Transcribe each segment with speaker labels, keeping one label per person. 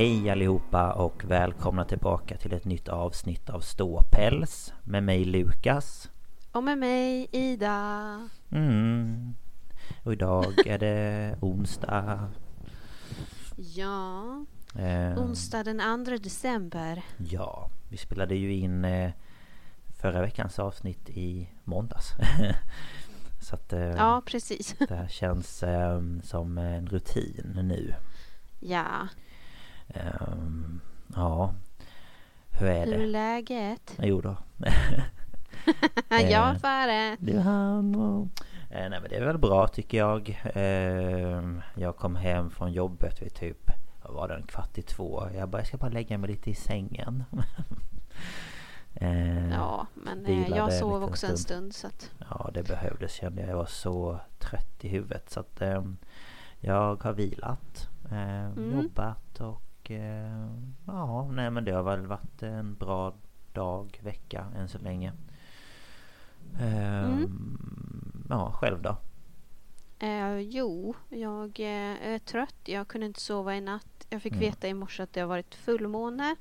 Speaker 1: Hej allihopa och välkomna tillbaka till ett nytt avsnitt av Ståpäls med mig Lukas.
Speaker 2: Och med mig Ida.
Speaker 1: Mm. Och idag är det onsdag.
Speaker 2: Ja,
Speaker 1: Eh,
Speaker 2: onsdag den 2 december.
Speaker 1: Ja, vi spelade ju in eh, förra veckans avsnitt i måndags. Så att eh,
Speaker 2: Ja, precis.
Speaker 1: det här känns eh, som en rutin nu.
Speaker 2: Ja,
Speaker 1: Ehm, ja, hur är
Speaker 2: hur är
Speaker 1: det?
Speaker 2: läget?
Speaker 1: Jo då.
Speaker 2: ja, före.
Speaker 1: Du han och... Eh, nej men det är väl bra tycker jag. Eh, jag kom hem från jobbet vid typ, vad var det, en kvart i två. Jag bara, jag ska bara lägga mig lite i sängen. eh,
Speaker 2: Ja, men eh, jag
Speaker 1: en
Speaker 2: sov
Speaker 1: liten
Speaker 2: också en stund så att...
Speaker 1: Ja det behövdes kände jag. Jag var så trött i huvudet. Så att eh, jag har vilat,
Speaker 2: Mm.
Speaker 1: jobbat och eh, ja, nej men det har väl varit en bra dag, vecka än så länge. Eh,
Speaker 2: Mm.
Speaker 1: Ja, själv då?
Speaker 2: Eh, jo, jag eh, är trött. Jag kunde inte sova i natt. Jag fick
Speaker 1: Mm.
Speaker 2: veta i morse att det har varit fullmåne.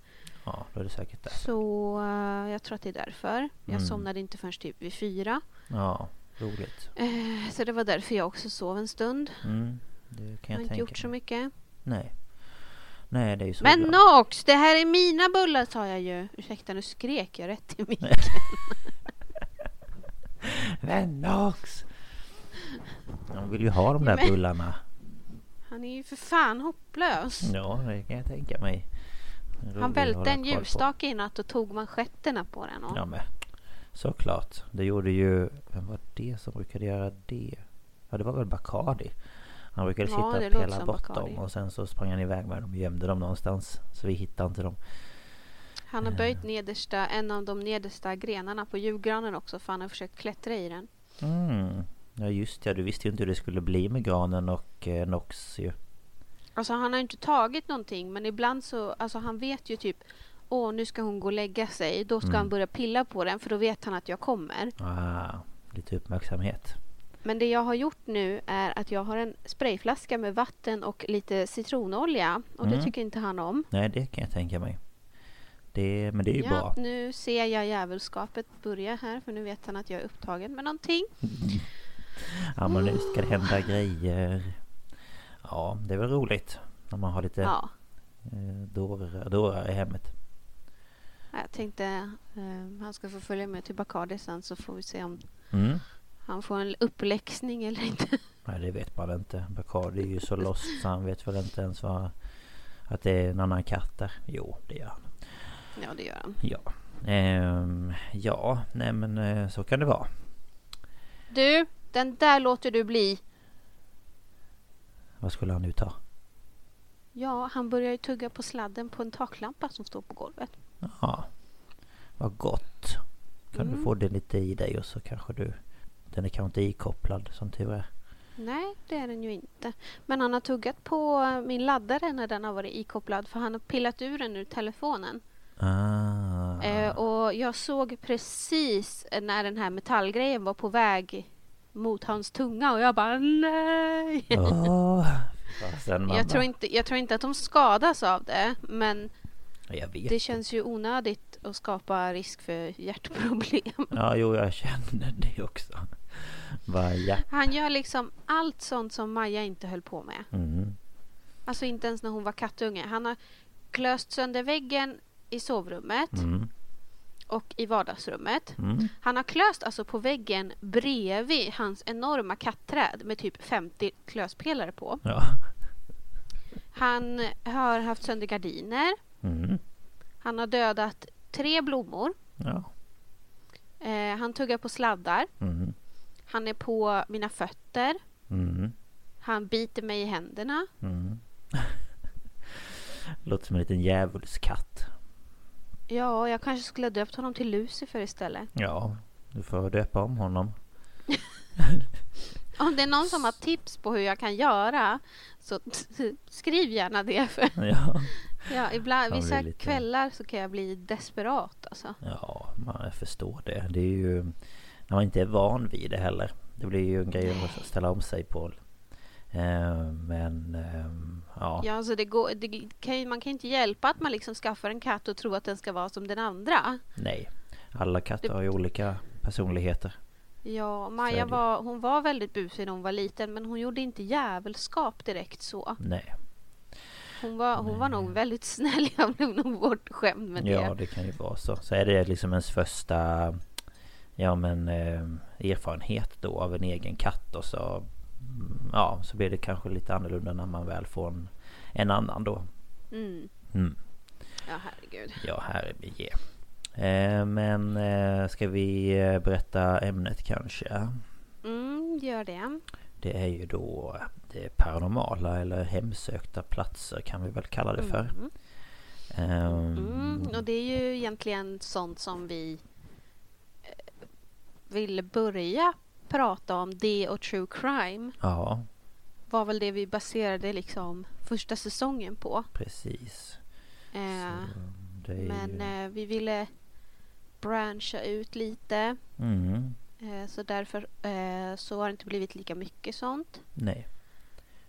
Speaker 1: Ja, då är det säkert där.
Speaker 2: Så eh, jag tror att det är därför. Jag
Speaker 1: Mm.
Speaker 2: somnade inte förrän typ vid fyra.
Speaker 1: Ja, roligt.
Speaker 2: Eh, så det var därför jag också sov en stund.
Speaker 1: Mm, det kan
Speaker 2: Jag
Speaker 1: jag
Speaker 2: har inte gjort så
Speaker 1: mig.
Speaker 2: mycket.
Speaker 1: Nej. Nej, det är ju så
Speaker 2: Men
Speaker 1: ibland.
Speaker 2: Nox, det här är mina bullar sa jag ju. Ursäkta, nu skrek jag rätt i micken.
Speaker 1: Vännox! De vill ju ha de där
Speaker 2: men-
Speaker 1: bullarna.
Speaker 2: Han är ju för fan hopplös.
Speaker 1: Ja, det kan jag tänka mig.
Speaker 2: Han välte en ljusstake i natt och tog manschetterna på den. Och...
Speaker 1: Ja men Såklart. Det gjorde ju... Vem var det som brukade göra det? Ja det var väl Bacardi. Han brukade
Speaker 2: Ja, låter
Speaker 1: pela bort
Speaker 2: Bacardi.
Speaker 1: dem och sen så sprang han iväg med dem och gömde dem någonstans. Så vi hittade inte dem.
Speaker 2: Han har böjt nedersta, en av de nedersta grenarna på julgranen också för han har försökt klättra i den.
Speaker 1: Mm. Ja just ja, du visste ju inte hur det skulle bli med granen och eh, Nox ju.
Speaker 2: Alltså han har inte tagit någonting men ibland så, alltså han vet ju typ Åh nu ska hon gå och lägga sig. Då ska
Speaker 1: Mm.
Speaker 2: han börja pilla på den för då vet han att jag kommer.
Speaker 1: Ah, lite uppmärksamhet.
Speaker 2: Men det jag har gjort nu är att jag har en sprayflaska med vatten och lite citronolja. Och det
Speaker 1: Mm.
Speaker 2: tycker inte han om.
Speaker 1: Nej det kan jag tänka mig. Det, men det är ju
Speaker 2: Ja,
Speaker 1: bra.
Speaker 2: nu ser jag djävulskapet börja här för nu vet han att jag är upptagen med någonting.
Speaker 1: Ja men nu ska det hända grejer. Ja det är väl roligt. När man har lite
Speaker 2: Ja,
Speaker 1: eh, dårar, dårar i hemmet.
Speaker 2: jag tänkte eh, han ska få följa med till Bacardi sen så får vi se om
Speaker 1: Mm.
Speaker 2: Han får en uppläxning eller inte.
Speaker 1: Nej det vet man inte. Bacardi är ju så lost så han vet väl inte ens vad... Att det är en annan katt där. Jo det gör han.
Speaker 2: Ja, det gör han.
Speaker 1: Ja. Ehm, ja, nej men eh, så kan det vara.
Speaker 2: Du, den där låter du bli.
Speaker 1: Vad skulle han nu ta?
Speaker 2: Ja, han börjar ju tugga på sladden på en taklampa som står på golvet.
Speaker 1: Ja, vad gott. Kan
Speaker 2: Mm.
Speaker 1: du få det lite i dig och så kanske du... Den är kanske inte ikopplad som tur är.
Speaker 2: Nej, det är den ju inte. Men han har tuggat på min laddare när den har varit ikopplad för han har pillat ur den ur telefonen.
Speaker 1: Ah.
Speaker 2: Eh, och jag såg precis när den här metallgrejen var på väg mot hans tunga och jag bara nej!
Speaker 1: Fasen, mamma.
Speaker 2: jag, tror inte, jag tror inte att de skadas av det men det känns ju onödigt att skapa risk för hjärtproblem.
Speaker 1: Ja, jo, jag känner det också. Vad ja.
Speaker 2: Han gör liksom allt sånt som Maja inte höll på med.
Speaker 1: Mm.
Speaker 2: Alltså inte ens när hon var kattunge. Han har klöst sönder väggen i sovrummet
Speaker 1: Mm.
Speaker 2: och i vardagsrummet.
Speaker 1: Mm.
Speaker 2: Han har klöst alltså på väggen bredvid hans enorma kattträd med typ 50 klöspelare på.
Speaker 1: Ja.
Speaker 2: Han har haft sönder gardiner.
Speaker 1: Mm.
Speaker 2: Han har dödat tre blommor.
Speaker 1: Ja.
Speaker 2: Eh, han tuggar på sladdar.
Speaker 1: Mm.
Speaker 2: Han är på mina fötter.
Speaker 1: Mm.
Speaker 2: Han biter mig i händerna.
Speaker 1: Mm. Låter som en liten djävulskatt.
Speaker 2: Ja, jag kanske skulle ha döpt honom till Lucifer istället.
Speaker 1: Ja, du får döpa om honom.
Speaker 2: Om det är någon som har tips på hur jag kan göra så skriv gärna det. För
Speaker 1: Ja.
Speaker 2: ja, ibland, vissa
Speaker 1: lite-
Speaker 2: kvällar så kan jag bli desperat alltså.
Speaker 1: Ja, man jag förstår det. Det är ju... När man inte är van vid det heller. Det blir ju en grej att ställa om sig på. Eh, men... ehm, ja.
Speaker 2: Ja, alltså det går, det kan, man kan inte hjälpa att man liksom skaffar en katt och tror att den ska vara som den andra.
Speaker 1: Nej. Alla katter
Speaker 2: Det-
Speaker 1: har ju olika personligheter.
Speaker 2: Ja, Maja var, hon var väldigt busig när hon var liten men hon gjorde inte jävelskap direkt så.
Speaker 1: Nej.
Speaker 2: Hon var, hon var nog väldigt snäll. Jag blev nog bortskämd med
Speaker 1: Ja,
Speaker 2: det.
Speaker 1: det kan ju vara så. Så är det liksom ens första... Ja men eh, erfarenhet då av en egen katt och så... mm, Ja, så blir det kanske lite annorlunda när man väl får en, en annan då.
Speaker 2: Mm.
Speaker 1: Mm.
Speaker 2: Ja, herregud.
Speaker 1: Ja, ge. Eh, men eh, ska vi eh, berätta ämnet kanske?
Speaker 2: Mm, gör det.
Speaker 1: Det är ju då det paranormala eller hemsökta platser kan vi väl kalla det för.
Speaker 2: Mm. Mm, och det är ju egentligen sånt som vi eh, ville börja prata om. Det och true crime
Speaker 1: Ja,
Speaker 2: var väl det vi baserade liksom första säsongen på.
Speaker 1: precis.
Speaker 2: Eh, men
Speaker 1: ju...
Speaker 2: eh, vi ville branscha ut lite.
Speaker 1: Mm,
Speaker 2: Eh, så därför eh, så har det inte blivit lika mycket sånt.
Speaker 1: nej.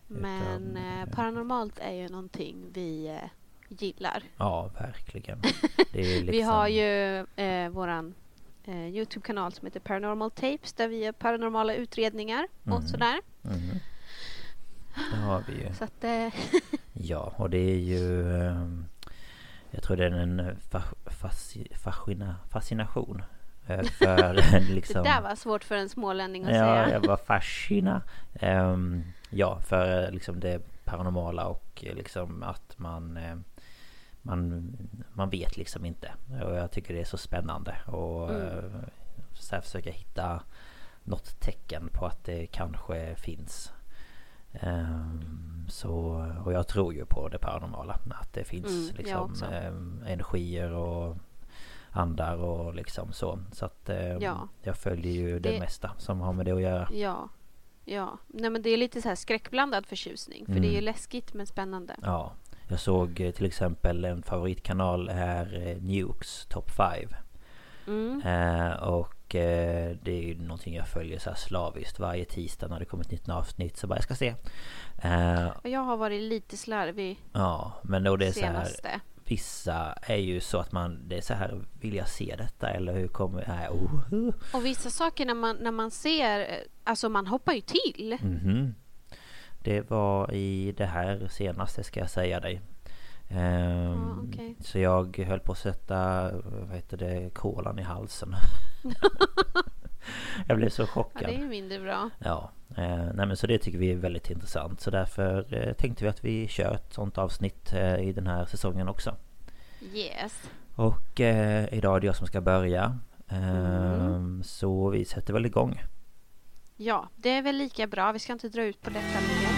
Speaker 2: Men
Speaker 1: Utan,
Speaker 2: eh, paranormalt är ju någonting vi eh, gillar.
Speaker 1: Ja, verkligen. Liksom...
Speaker 2: Vi har ju eh, våran eh, Youtube-kanal som heter Paranormal Tapes där vi gör paranormala utredningar
Speaker 1: Mm.
Speaker 2: och sådär.
Speaker 1: Mm. Det har vi ju.
Speaker 2: Så att eh,
Speaker 1: Ja, och det är ju... ehm, Jag tror det är en fa fasci fascina fascination. eh, För liksom...
Speaker 2: det där var svårt för en smålänning att
Speaker 1: Ja,
Speaker 2: säga.
Speaker 1: jag var fascina. Ehm, ja, för eh, liksom det paranormala och eh, liksom att man... eh, Man, man vet liksom inte. Och jag tycker det är så spännande. Och
Speaker 2: Mm.
Speaker 1: eh, så här försöka hitta något tecken på att det kanske finns. Ehm, så, och jag tror ju på det paranormala. Att det finns
Speaker 2: Mm,
Speaker 1: liksom ehm, energier och andar och liksom så. Så att ehm,
Speaker 2: Ja.
Speaker 1: jag följer ju det,
Speaker 2: Det-
Speaker 1: mesta som har med det att göra.
Speaker 2: Ja. Ja, nej men det är lite så här skräckblandad förtjusning. För det är ju
Speaker 1: Mm.
Speaker 2: läskigt men spännande.
Speaker 1: Ja. Jag såg eh, till exempel en favoritkanal är eh, Nukes Top 5.
Speaker 2: Mm.
Speaker 1: Eh, och eh, det är ju någonting jag följer så här slaviskt varje tisdag när det kommer ett nytt avsnitt. Så bara jag ska se. Eh,
Speaker 2: jag har varit lite slarvig
Speaker 1: ja, men då det är så här. Vissa är ju så att man, det är så här, vill jag se detta eller hur kommer, nej, oh,
Speaker 2: Och vissa saker när man, när man ser, eh, alltså man hoppar ju till.
Speaker 1: Mhm. Det var i det här senaste ska jag säga dig. Ehm,
Speaker 2: Ja, okej.
Speaker 1: Så jag höll på att sätta, vad heter det, kolan i halsen. jag blev så
Speaker 2: Ja,
Speaker 1: chockad.
Speaker 2: det är ju mindre bra.
Speaker 1: Ja, eh, nej men så det tycker vi är väldigt intressant. Så därför eh, tänkte vi att vi kör ett sånt avsnitt eh, i den här säsongen också.
Speaker 2: Yes.
Speaker 1: Och eh, idag är det jag som ska börja. Ehm,
Speaker 2: Mm.
Speaker 1: Så vi sätter väl igång.
Speaker 2: Ja, det är väl lika bra. Vi ska inte dra ut på detta mer.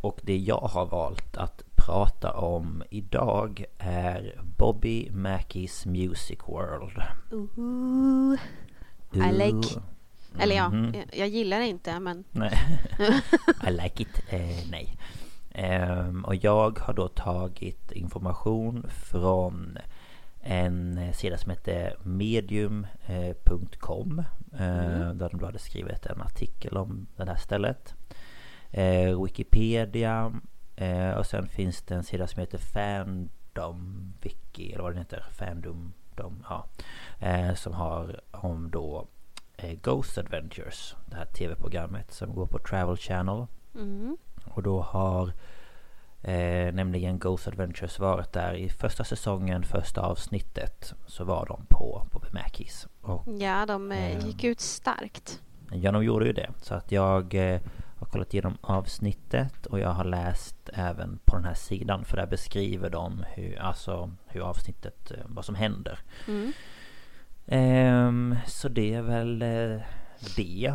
Speaker 1: Och det jag har valt att prata om idag är Bobby Mackies Music World.
Speaker 2: Ooh, Ooh. I like. Eller ja,
Speaker 1: mhm.
Speaker 2: jag gillar det inte men...
Speaker 1: Nej. I like it. Eh, nej. Um, och jag har då tagit information från en sida som heter medium.com eh, Där de då hade skrivit en artikel om det här stället. Eh, Wikipedia eh, och sen finns det en sida som heter Fandom Wiki eller vad den heter. Fandom. De, ja, eh, som har om då eh, Ghost Adventures. Det här tv-programmet som går på Travel Channel.
Speaker 2: mm.
Speaker 1: Och då har eh, nämligen Ghost Adventures varit där i första säsongen, första avsnittet. Så var de på, på. Och
Speaker 2: ja, de eh,
Speaker 1: Ehm.
Speaker 2: gick ut starkt.
Speaker 1: ja, de gjorde ju det. Så att jag eh, har kollat igenom avsnittet och jag har läst även på den här sidan. För där beskriver de hur, alltså, hur avsnittet, eh, vad som händer.
Speaker 2: Mm.
Speaker 1: Ehm, så det är väl eh, det.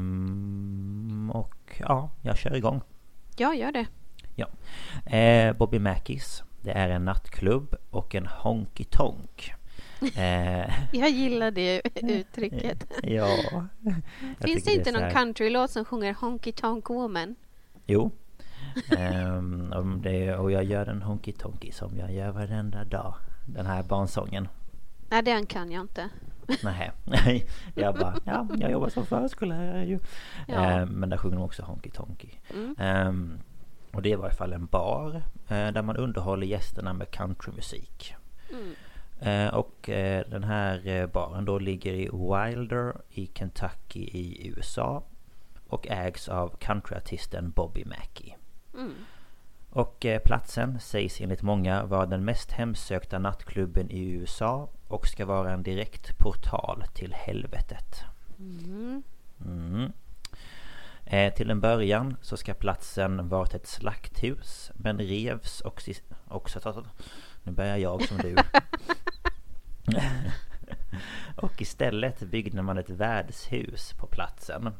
Speaker 1: Ehm, Och ja, jag kör igång.
Speaker 2: Ja, gör det.
Speaker 1: Eh, Bobby Mackies. Det är en nattklubb och en honky tonk. Eh,
Speaker 2: Jag gillar det uttrycket.
Speaker 1: ja.
Speaker 2: Finns det inte
Speaker 1: så
Speaker 2: någon countrylåt som sjunger Honky Tonk Woman?
Speaker 1: Jo. Om det, och jag gör en honky tonky som jag gör varenda dag. Den här barnsången.
Speaker 2: Nej, den kan jag inte.
Speaker 1: Nej, jag bara, ja, jag jobbar som förskollärare ju.
Speaker 2: Ja.
Speaker 1: Ehm, men där sjunger de också honky tonky.
Speaker 2: Mm.
Speaker 1: Ehm, och det är i varje fall en bar eh, där man underhåller gästerna med countrymusik.
Speaker 2: Mm.
Speaker 1: Eh, och eh, den här eh, baren då ligger i Wilder i Kentucky i USA. Och ägs av countryartisten Bobby Mackey.
Speaker 2: Mm.
Speaker 1: Och eh, platsen sägs enligt många vara den mest hemsökta nattklubben i USA och ska vara en direkt portal till helvetet.
Speaker 2: Mm.
Speaker 1: Eh, till en början så ska platsen varit ett slakthus men revs och också... Nu börjar jag som du. och istället byggde man ett värdshus på platsen.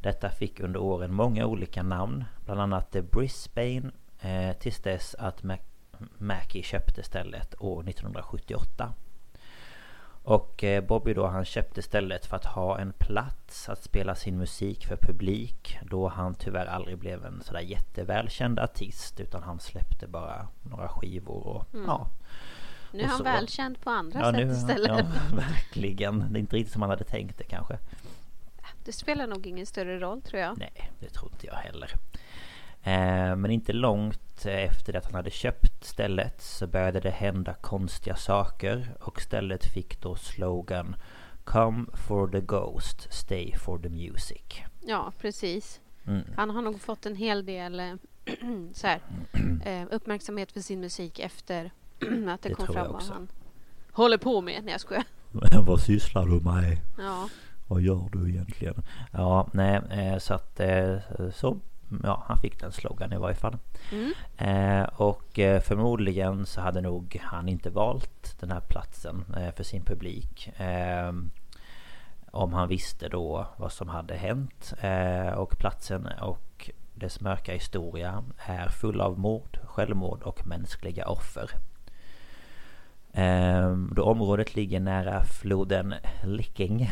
Speaker 1: Detta fick under åren många olika namn, bland annat The Brisbane, eh, tills dess att Mac- Mackie köpte stället år 1978. Och eh, Bobby då han köpte stället för att ha en plats att spela sin musik för publik då han tyvärr aldrig blev en sådär jättevälkänd artist utan han släppte bara några skivor och ja.
Speaker 2: Nu är han
Speaker 1: så-
Speaker 2: välkänd på andra
Speaker 1: Ja,
Speaker 2: sätt
Speaker 1: nu,
Speaker 2: istället.
Speaker 1: ja, verkligen. Det är inte riktigt som han hade tänkt det kanske.
Speaker 2: Det spelar nog ingen större roll tror jag.
Speaker 1: Nej, det tror inte jag heller. Eh, men inte långt efter att han hade köpt stället så började det hända konstiga saker och stället fick då slogan Come for the Ghost, Stay for the Music.
Speaker 2: Ja, precis.
Speaker 1: Mm.
Speaker 2: Han har nog fått en hel del eh, så här, eh, uppmärksamhet för sin musik efter att det,
Speaker 1: Det
Speaker 2: kom fram vad han håller på med. Nej, jag skojar.
Speaker 1: Vad sysslar du med?
Speaker 2: Ja.
Speaker 1: Vad gör du egentligen? Ja, nej, så att så Ja, han fick den slogan i varje fall.
Speaker 2: Mm.
Speaker 1: Eh, och eh, förmodligen så hade nog han inte valt den här platsen eh, för sin publik. Eh, om han visste då vad som hade hänt. Eh, och platsen och dess mörka historia är full av mord, självmord och mänskliga offer. Eh, då området ligger nära floden Licking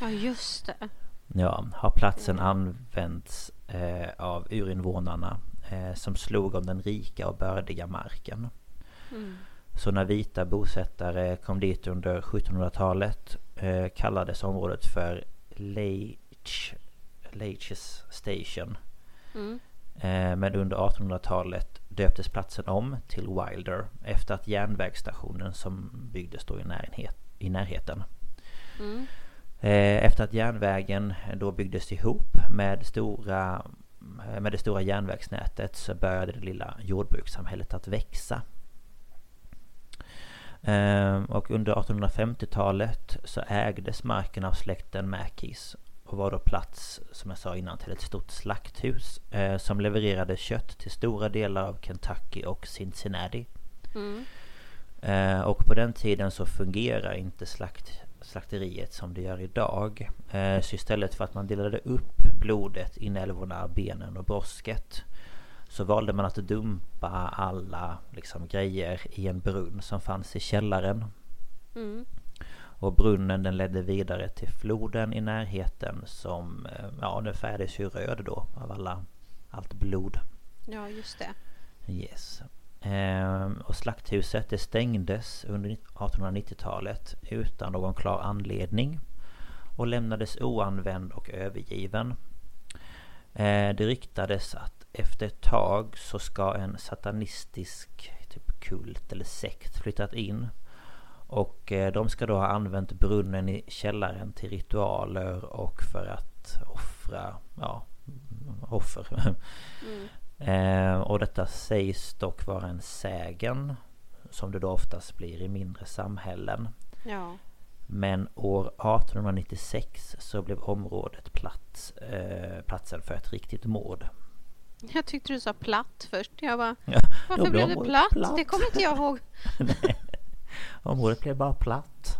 Speaker 2: ja, just det.
Speaker 1: Ja, har platsen använts eh, av urinvånarna eh, som slog om den rika och bördiga marken.
Speaker 2: Mm.
Speaker 1: Så när vita bosättare kom dit under 1700-talet eh, kallades området för Leitch, Leitches Station.
Speaker 2: Mm.
Speaker 1: Eh, men under 1800-talet döptes platsen om till Wilder efter att järnvägsstationen som byggdes då i, närhet, i närheten.
Speaker 2: Mm.
Speaker 1: Eh, Efter att järnvägen då byggdes ihop med, stora, med det stora järnvägsnätet så började det lilla jordbrukssamhället att växa. Eh, Och under 1850-talet så ägdes marken av släkten Mackies och var då plats, som jag sa innan, till ett stort slakthus eh, som levererade kött till stora delar av Kentucky och Cincinnati.
Speaker 2: Mm.
Speaker 1: Eh, och på den tiden så fungerar inte slakt, slakteriet som det gör idag. Eh, så istället för att man delade upp blodet, inälvorna, benen och brosket så valde man att dumpa alla liksom, grejer i en brunn som fanns i källaren.
Speaker 2: Mm.
Speaker 1: Och brunnen den ledde vidare till floden i närheten som, eh, ja den färgades ju röd då av alla, allt blod.
Speaker 2: Ja, just det.
Speaker 1: Yes. Ehm, och slakthuset det stängdes under 1890-talet utan någon klar anledning. Och lämnades oanvänd och övergiven. Ehm, det ryktades att efter ett tag så ska en satanistisk typ kult eller sekt flyttat in. Och eh, de ska då ha använt brunnen i källaren till ritualer och för att offra, ja, offer.
Speaker 2: Mm.
Speaker 1: Eh, och detta sägs dock vara en sägen som det då oftast blir i mindre samhällen.
Speaker 2: Ja.
Speaker 1: Men år 1896 så blev området plats, eh, platsen för ett riktigt mord.
Speaker 2: Jag tyckte du sa platt först. Jag bara,
Speaker 1: Ja,
Speaker 2: varför blev det
Speaker 1: området
Speaker 2: platt? Det kommer inte jag ihåg.
Speaker 1: Området blev bara platt.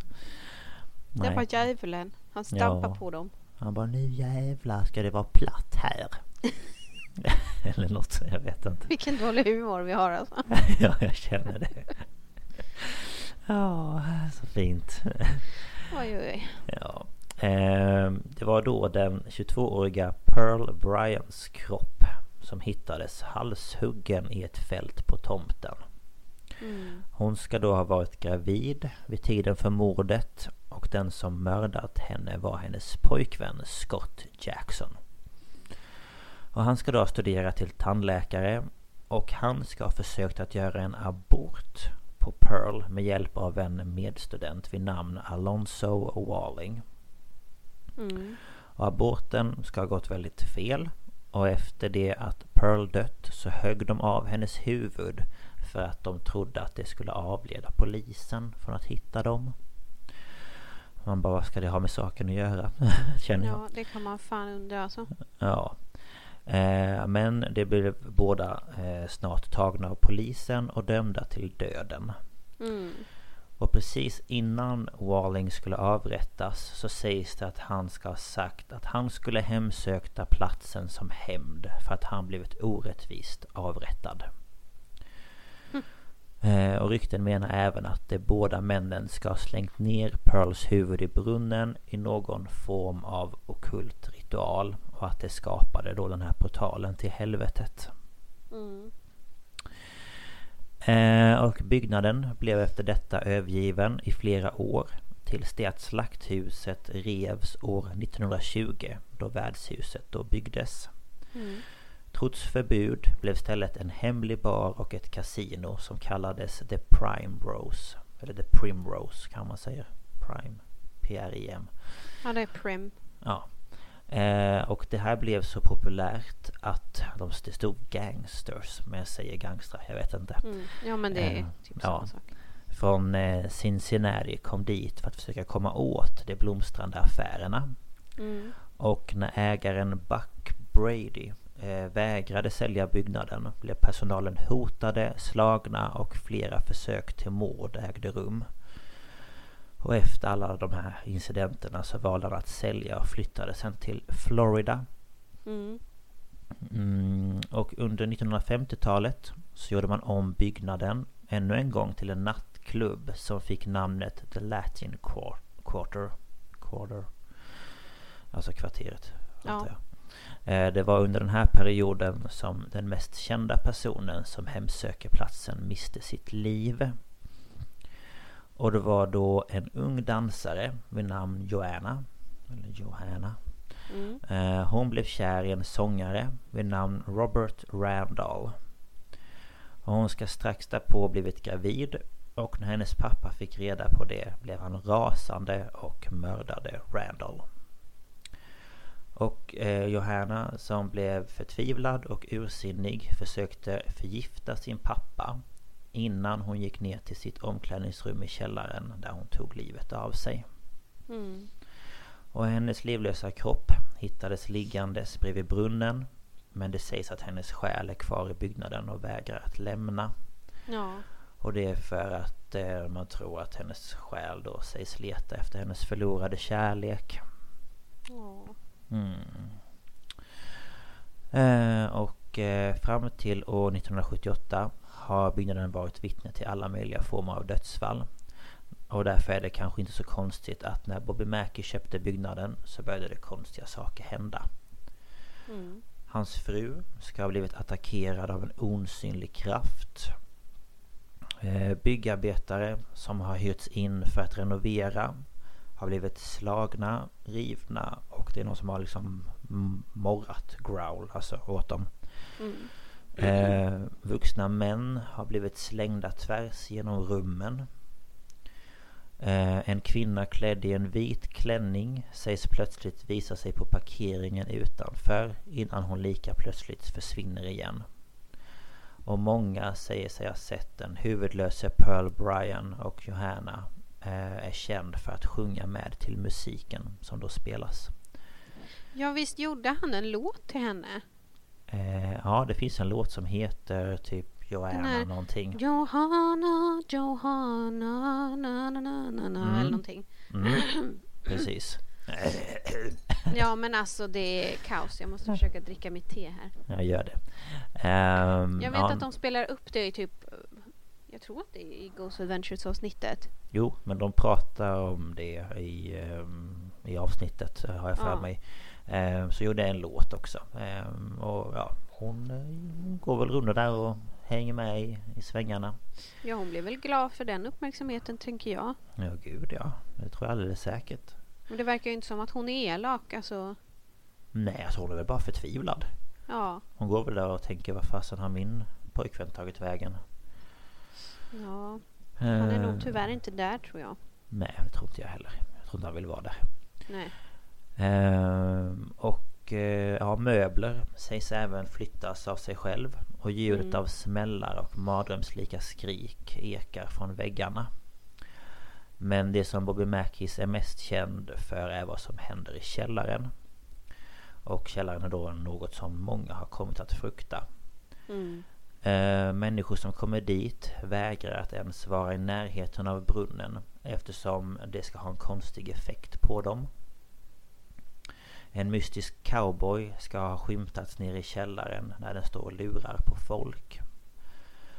Speaker 2: Det
Speaker 1: Nej,
Speaker 2: var djävulen. Han stampade
Speaker 1: Ja.
Speaker 2: på dem.
Speaker 1: han bara nu jävlar ska det vara platt här. Eller något, jag vet inte.
Speaker 2: Vilken dålig humor vi har alltså.
Speaker 1: ja, jag känner det. Ja, så fint.
Speaker 2: Oj, oj, oj.
Speaker 1: Ja. Ehm, det var då den 22-åriga Pearl Bryans kropp som hittades halshuggen i ett fält på tomten.
Speaker 2: Mm.
Speaker 1: Hon ska då ha varit gravid vid tiden för mordet och den som mördat henne var hennes pojkvän Scott Jackson. Och han ska då ha studerat till tandläkare och han ska ha försökt att göra en abort på Pearl med hjälp av en medstudent vid namn Alonzo Walling.
Speaker 2: Mm.
Speaker 1: Och aborten ska ha gått väldigt fel. Och efter det att Pearl dött så högg de av hennes huvud för att de trodde att det skulle avleda polisen från att hitta dem. Man bara, vad ska det ha med saken att göra? Känner jag.
Speaker 2: Ja, det kan man fan undra alltså.
Speaker 1: Ja. Eh, men det blev båda eh, snart tagna av polisen och dömda till döden.
Speaker 2: Mm.
Speaker 1: Och precis innan Walling skulle avrättas så sägs det att han ska ha sagt att han skulle hemsökta platsen som hämnd för att han blivit orättvist avrättad. Eh, och rykten menar även att de båda männen ska ha slängt ner Pearls huvud i brunnen i någon form av okult ritual och att det skapade då den här portalen till helvetet.
Speaker 2: Mm.
Speaker 1: Eh, och byggnaden blev efter detta övergiven i flera år tills det att slakthuset revs år 1920 då värdshuset då byggdes.
Speaker 2: Mm.
Speaker 1: Trots förbud blev stället en hemlig bar och ett kasino som kallades The Prime Rose. Eller The Primrose kan man säga. Prime. P-R-I-M.
Speaker 2: Ja, det är prim.
Speaker 1: Ja. Eh, och det här blev så populärt att de, det stod gangsters, men jag säger gangstrar, jag vet inte.
Speaker 2: Mm. Ja, men det är
Speaker 1: Eh,
Speaker 2: typ
Speaker 1: ja.
Speaker 2: samma sak.
Speaker 1: Från eh, Cincinnati kom dit för att försöka komma åt de blomstrande affärerna.
Speaker 2: Mm.
Speaker 1: Och när ägaren Buck Brady eh, vägrade sälja byggnaden blev personalen hotade, slagna och flera försök till mord ägde rum. Och efter alla de här incidenterna så valde han att sälja och flyttade sen till Florida.
Speaker 2: Mm.
Speaker 1: Mm, och under 1950-talet så gjorde man om byggnaden ännu en gång till en nattklubb som fick namnet The Latin Quar- Quarter. Quarter. Alltså kvarteret.
Speaker 2: Ja.
Speaker 1: Eh, Det var under den här perioden som den mest kända personen som hemsöker platsen miste sitt liv. Och det var då en ung dansare vid namn Joanna. Eller Johanna.
Speaker 2: Mm.
Speaker 1: Eh, Hon blev kär i en sångare vid namn Robert Randall. Och hon ska strax därpå blivit gravid och när hennes pappa fick reda på det blev han rasande och mördade Randall. Och eh, Johanna som blev förtvivlad och ursinnig försökte förgifta sin pappa innan hon gick ner till sitt omklädningsrum i källaren där hon tog livet av sig.
Speaker 2: Mm.
Speaker 1: Och hennes livlösa kropp hittades liggandes bredvid brunnen. Men det sägs att hennes själ är kvar i byggnaden och vägrar att lämna.
Speaker 2: Ja.
Speaker 1: Och det är för att eh, man tror att hennes själ då sägs leta efter hennes förlorade kärlek.
Speaker 2: Åh.
Speaker 1: Mm. Eh, och eh, fram till år 1978 har byggnaden varit vittne till alla möjliga former av dödsfall. Och därför är det kanske inte så konstigt att när Bobby Mackey köpte byggnaden så började det konstiga saker hända.
Speaker 2: Mm.
Speaker 1: Hans fru ska ha blivit attackerad av en osynlig kraft. Eh, Byggarbetare som har hyrts in för att renovera har blivit slagna, rivna och det är någon som har liksom morrat, growl, alltså åt dem.
Speaker 2: Mm.
Speaker 1: Eh, vuxna män har blivit slängda tvärs genom rummen. Eh, en kvinna klädd i en vit klänning sägs plötsligt visa sig på parkeringen utanför innan hon lika plötsligt försvinner igen. Och många säger sig ha sett den huvudlöse Pearl Bryan och Johanna eh, är känd för att sjunga med till musiken som då spelas.
Speaker 2: Ja, visst gjorde han en låt till henne?
Speaker 1: Eh, ja, det finns en låt som heter typ Joanna
Speaker 2: Den här-
Speaker 1: någonting.
Speaker 2: Johanna, Johanna, na na na na na
Speaker 1: Mm.
Speaker 2: eller någonting.
Speaker 1: Mm, precis.
Speaker 2: Ja, men alltså det är kaos. Jag måste försöka dricka mitt te här.
Speaker 1: Jag gör det. Ehm,
Speaker 2: Jag vet
Speaker 1: ja,
Speaker 2: att de spelar upp det i typ... Jag tror att det är i Ghost Adventures avsnittet.
Speaker 1: Jo, men de pratar om det i, ehm, i avsnittet har jag för
Speaker 2: Ja.
Speaker 1: mig. Ehm, så gjorde jag en låt också. Ehm, och ja, hon eh, går väl runt där och hänger med i, i svängarna.
Speaker 2: Ja, hon blir väl glad för den uppmärksamheten tänker jag.
Speaker 1: Ja, gud ja. Det tror jag alldeles säkert.
Speaker 2: Men det verkar ju inte som att hon är elak. Alltså,
Speaker 1: Nej, alltså hon är väl bara förtvivlad.
Speaker 2: ja.
Speaker 1: Hon går väl där och tänker vad fasen har min pojkvän tagit vägen?
Speaker 2: Ja, han är
Speaker 1: Ehm,
Speaker 2: nog tyvärr inte där tror jag.
Speaker 1: Nej, det tror inte jag heller. Jag tror inte han vill vara där.
Speaker 2: Nej.
Speaker 1: Ehm, och eh, ja, möbler sägs även flyttas av sig själv. Och ljudet
Speaker 2: Mm.
Speaker 1: av smällar och mardrömslika skrik ekar från väggarna. Men det som Bobby Mackis är mest känd för är vad som händer i källaren. Och källaren är då något som många har kommit att frukta.
Speaker 2: Mm.
Speaker 1: Eh, människor som kommer dit vägrar att ens vara i närheten av brunnen eftersom det ska ha en konstig effekt på dem. En mystisk cowboy ska ha skymtats nere i källaren när den står och lurar på folk.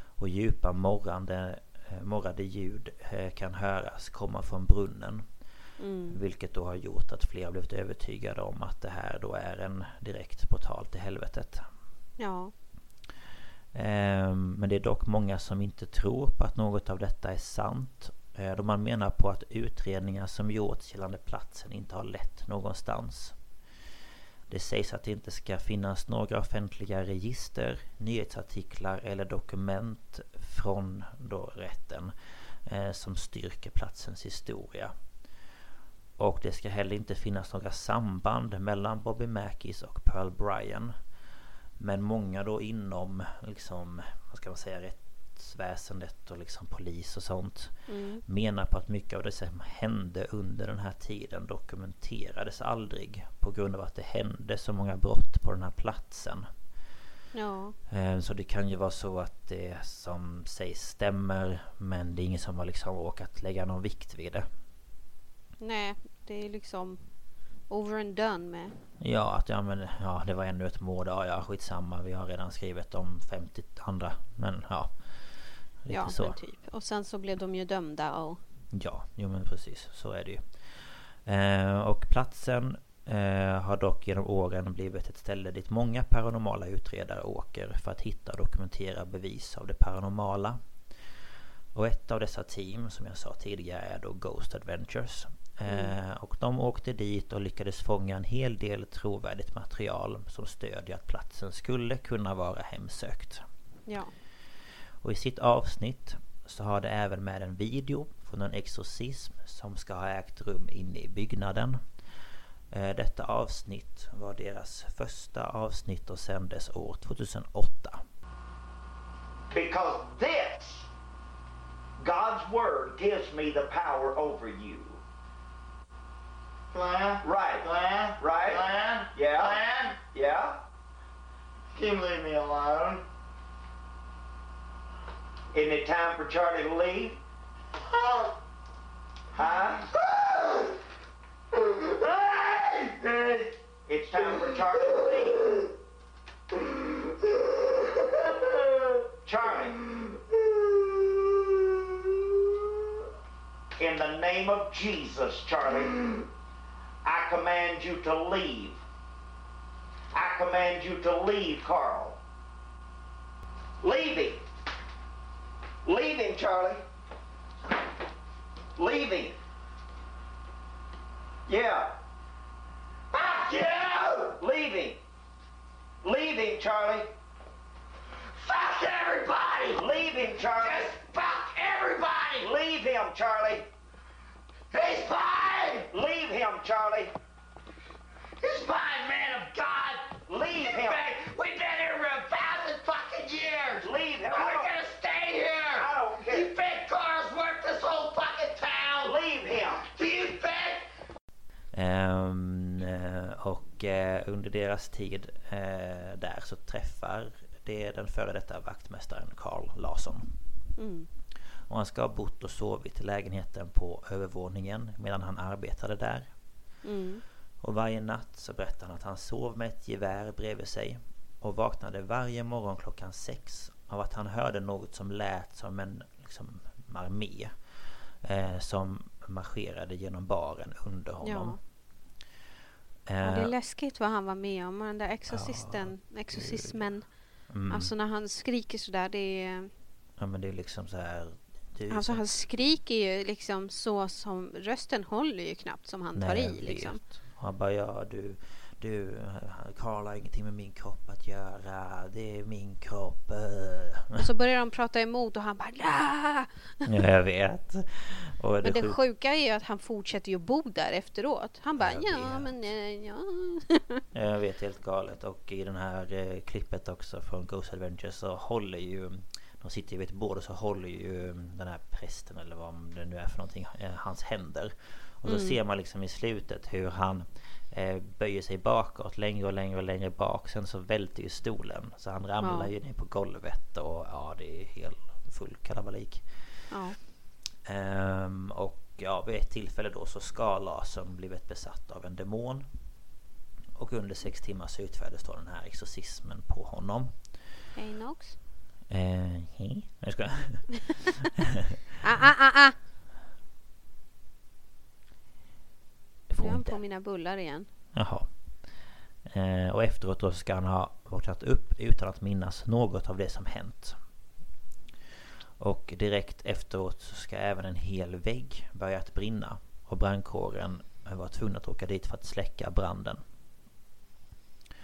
Speaker 1: Och djupa morrande, eh, morrade ljud eh, kan höras komma från brunnen.
Speaker 2: Mm.
Speaker 1: Vilket då har gjort att fler har blivit övertygade om att det här då är en direkt portal till helvetet.
Speaker 2: Ja.
Speaker 1: Ehm, Men det är dock många som inte tror på att något av detta är sant. Eh, Då man menar på att utredningar som gjorts gällande platsen inte har lett någonstans. Det sägs att det inte ska finnas några offentliga register, nyhetsartiklar eller dokument från då rätten eh, som styrker platsens historia. Och det ska heller inte finnas några samband mellan Bobby Mackis och Pearl Bryan. Men många då inom liksom, vad ska man säga, rättsväsendet och liksom polis och sånt
Speaker 2: Mm.
Speaker 1: menar på att mycket av det som hände under den här tiden dokumenterades aldrig på grund av att det hände så många brott på den här platsen.
Speaker 2: Ja.
Speaker 1: Eh, Så det kan ju vara så att det som sägs stämmer men det är ingen som har liksom råkat lägga någon vikt vid det.
Speaker 2: Nej, det är liksom over and done med.
Speaker 1: Ja, att ja men ja, det var ännu ett mord. Ja, ja skitsamma. Vi har redan skrivit om 50 andra. Men ja. Lite
Speaker 2: Ja,
Speaker 1: så.
Speaker 2: typ. Och sen så blev de ju dömda och...
Speaker 1: Ja, jo men precis. Så är det ju. Eh, och platsen eh, har dock genom åren blivit ett ställe dit många paranormala utredare åker för att hitta och dokumentera bevis av det paranormala. Och ett av dessa team som jag sa tidigare är då Ghost Adventures. Eh, och de åkte dit och lyckades fånga en hel del trovärdigt material som stödjer att platsen skulle kunna vara hemsökt.
Speaker 2: Ja.
Speaker 1: Och i sitt avsnitt så har det även med en video från en exorcism som ska ha ägt rum inne i byggnaden. Eh, Detta avsnitt var deras första avsnitt och sändes år 2008.
Speaker 3: Because this, God's Word, gives me the power over you.
Speaker 4: Glenn?
Speaker 3: Right.
Speaker 4: Glenn?
Speaker 3: Right.
Speaker 4: Glenn?
Speaker 3: Yeah.
Speaker 4: Glenn?
Speaker 3: Yeah?
Speaker 4: You leave me alone?
Speaker 3: Isn't it time for Charlie to leave? Huh? It's time for Charlie to leave. Charlie. In the name of Jesus, Charlie, I command you to leave. I command you to leave, Carl. Leave him. Leave him, Charlie. Leave him. Yeah. Fuck you! Leave him. Leave him, Charlie. Fuck everybody! Leave him, Charlie. Just fuck everybody! Leave him, Charlie. He's fine! Leave him, Charlie. He's fine, man of God! Leave him! We've been here for a thousand fucking years! Leave him! Think Carl's worth this whole fucking town? Leave him! Do you think?
Speaker 1: Ehm, eh, och eh, under deras tid eh, där så träffar det den före detta vaktmästaren Carl Larsson. Och han ska ha bott och sovit i lägenheten på övervåningen medan han arbetade där. Och varje natt så berättar han att han sov med ett gevär bredvid sig och vaknade varje morgon klockan sex av att han hörde något som lät som en liksom, armé eh, som marscherade genom baren under honom.
Speaker 2: Ja, det är
Speaker 1: Eh,
Speaker 2: läskigt vad han var med om. Den där exorcisten, exorcismen.
Speaker 1: mm.
Speaker 2: Alltså när han skriker sådär, det är...
Speaker 1: Ja men det är liksom så här.
Speaker 2: Alltså
Speaker 1: så-
Speaker 2: han skriker ju liksom så som... Rösten håller ju knappt som han tar
Speaker 1: Nej,
Speaker 2: i
Speaker 1: jag vet.
Speaker 2: liksom.
Speaker 1: Han bara ja du, du Karl har ingenting med min kropp att göra. Det är min kropp. eh."
Speaker 2: Och så börjar de prata emot och han bara
Speaker 1: ja jag vet. Och
Speaker 2: Men det
Speaker 1: sjuk-
Speaker 2: sjuka är ju att han fortsätter ju bo där efteråt. Han bara
Speaker 1: Jag
Speaker 2: ja
Speaker 1: vet.
Speaker 2: men eh, ja.
Speaker 1: Jag vet helt galet och i den här eh, klippet också från Ghost Adventures så håller ju De sitter ju vid ett bord och så håller ju den här prästen eller vad det nu är för någonting eh, Hans händer Och så ser man liksom i slutet hur han Böjer sig bakåt längre och längre och längre bak Sen så välter ju stolen Så han ramlar
Speaker 2: Ja.
Speaker 1: ju ner på golvet och ja det är helt full kalabalik
Speaker 2: ja.
Speaker 1: Ehm, och ja, vid ett tillfälle då så ska Larsson blivit besatt av en demon. Och under sex timmar så utfördes då den här exorcismen på honom.
Speaker 2: Hej Nox.
Speaker 1: Eh, hej. Jag ska...
Speaker 2: Ah, ah, ah, ah.
Speaker 1: Det
Speaker 2: Nu
Speaker 1: får
Speaker 2: han
Speaker 1: inte.
Speaker 2: på mina bullar igen.
Speaker 1: Jaha. Eh, och efteråt då ska han ha vaknat upp utan att minnas något av det som hänt. Och direkt efteråt så ska även en hel vägg börja att brinna. Och brandkåren var tvungen att åka dit för att släcka branden.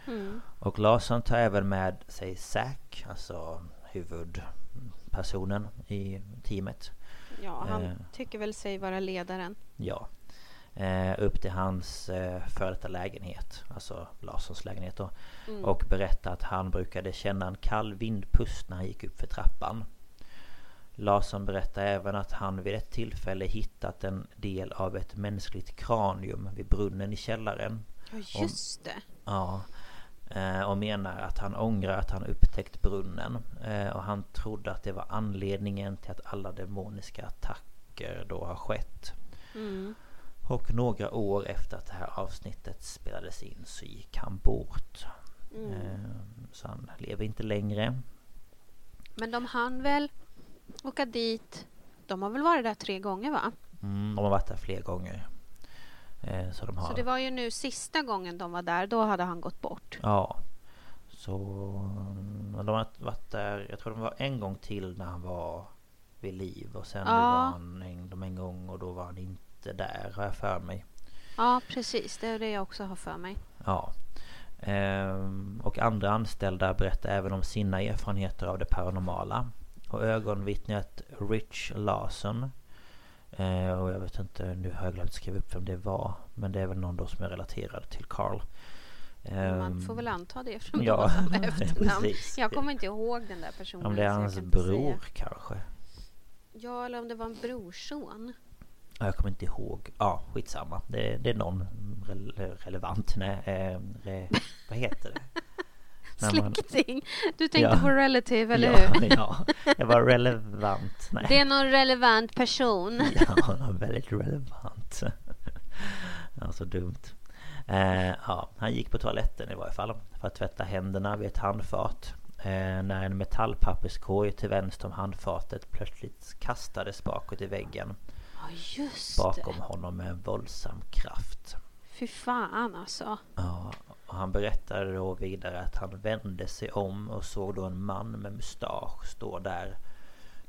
Speaker 2: Mm.
Speaker 1: Och Larsson tar även med sig Zack, alltså huvudpersonen i teamet.
Speaker 2: Ja, han
Speaker 1: Eh.
Speaker 2: tycker väl sig vara ledaren.
Speaker 1: Ja. Eh, upp till hans eh, före detta lägenhet, alltså Larssons lägenhet då. Och berättar att han brukade känna en kall vindpust när han gick upp för trappan. Larsson berättar även att han vid ett tillfälle hittat en del av ett mänskligt kranium vid brunnen i källaren.
Speaker 2: Ja, just det.
Speaker 1: Ja. Eh, och menar att han ångrar att han upptäckt brunnen. Eh, och han trodde att det var anledningen till att alla demoniska attacker då har skett.
Speaker 2: Mm.
Speaker 1: Och några år efter att det här avsnittet spelades in så gick han bort.
Speaker 2: Mm.
Speaker 1: Eh, så han lever inte längre.
Speaker 2: Men de hann väl åka dit. De har väl varit där tre gånger va?
Speaker 1: Mm, de har varit där fler gånger. Eh, så de har...
Speaker 2: Så det var ju nu sista gången de var där. Då hade han gått bort.
Speaker 1: Ja. Så... De har varit där, jag tror de var en gång till när han var vid liv. Och sen
Speaker 2: Ja.
Speaker 1: var han en, de en gång och då var han inte där har jag för mig.
Speaker 2: Ja, precis. Det är det jag också har för mig.
Speaker 1: Ja. Ehm, och andra anställda berättar även om sina erfarenheter av det paranormala. Och ögonvittnet Rich Larson. Eh, och jag vet inte, nu har jag glömt skriva upp vem det var. Men det är väl någon då som är relaterad till Carl.
Speaker 2: Man
Speaker 1: Ehm,
Speaker 2: får väl anta det eftersom
Speaker 1: ja,
Speaker 2: samma efternamn. Jag kommer inte ihåg den där personen.
Speaker 1: Om det är hans
Speaker 2: inte
Speaker 1: bror kanske.
Speaker 2: Ja, eller om det var en brorson.
Speaker 1: Ja, Jag kommer inte ihåg. Ja, skitsamma. Det, det är någon rele relevant. Nej, eh, re, vad heter det? Man-
Speaker 2: Släkting? Du tänkte
Speaker 1: Ja.
Speaker 2: på relative, eller
Speaker 1: ja,
Speaker 2: hur?
Speaker 1: ja, jag var relevant. Nej.
Speaker 2: Det är någon relevant person.
Speaker 1: Ja, väldigt relevant. Ja, så dumt. Eh, ja, han gick på toaletten i varje fall för att tvätta händerna vid ett handfat. Eh, när en metallpapperskorg till vänster om handfatet plötsligt kastades bakåt i väggen
Speaker 2: just
Speaker 1: bakom
Speaker 2: det.
Speaker 1: honom med en våldsam kraft.
Speaker 2: Fy fan alltså.
Speaker 1: Ja, och han berättade då vidare att han vände sig om och såg då en man med mustasch stå där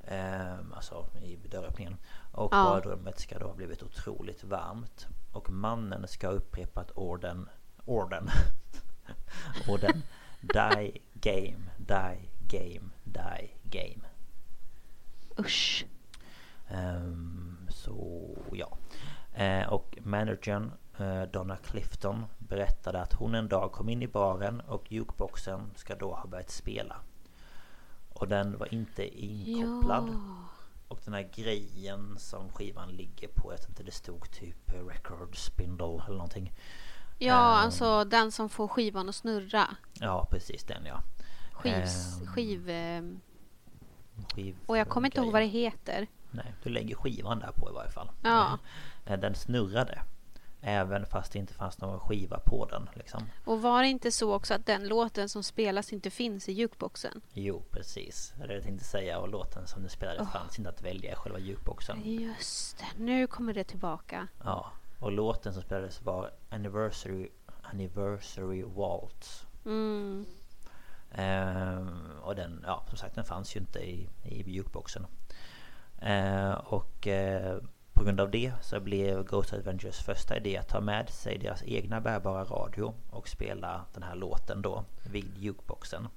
Speaker 1: ehm, Alltså i dörröppningen Och
Speaker 2: Ja.
Speaker 1: badrummet ska då ha blivit otroligt varmt Och mannen ska ha upprepat orden Orden Orden Die game, die game, die game
Speaker 2: Usch.
Speaker 1: Ehm, så ja. Eh, och managern eh, Donna Clifton berättade att hon en dag kom in i baren och jukeboxen ska då ha börjat spela. Och den var inte inkopplad.
Speaker 2: Ja.
Speaker 1: Och den här grejen som skivan ligger på, jag vet inte det stod typ record spindle eller någonting.
Speaker 2: Ja,
Speaker 1: Ehm.
Speaker 2: alltså den som får skivan att snurra.
Speaker 1: Ja precis den ja.
Speaker 2: Skivs,
Speaker 1: Ehm,
Speaker 2: skiv...
Speaker 1: skiv
Speaker 2: Och jag kommer inte ihåg vad det heter.
Speaker 1: Nej, du lägger skivan där på i varje fall.
Speaker 2: Ja.
Speaker 1: Eh, Den snurrade. Även fast det inte fanns någon skiva på den liksom.
Speaker 2: Och var det inte så också att den låten som spelas inte finns i jukeboxen?
Speaker 1: Jo, precis. Det är det jag tänkte säga. Och låten som du spelade fanns inte att välja i själva jukeboxen.
Speaker 2: Just det, nu kommer det tillbaka.
Speaker 1: Ja. Och låten som spelades var Anniversary, Anniversary Waltz.
Speaker 2: Mm.
Speaker 1: Ehm, och den, ja som sagt den fanns ju inte i, i jukeboxen. Ehm, och eh, på grund av det så blev Ghost Adventures första idé att ta med sig deras egna bärbara radio och spela den här låten då vid jukeboxen.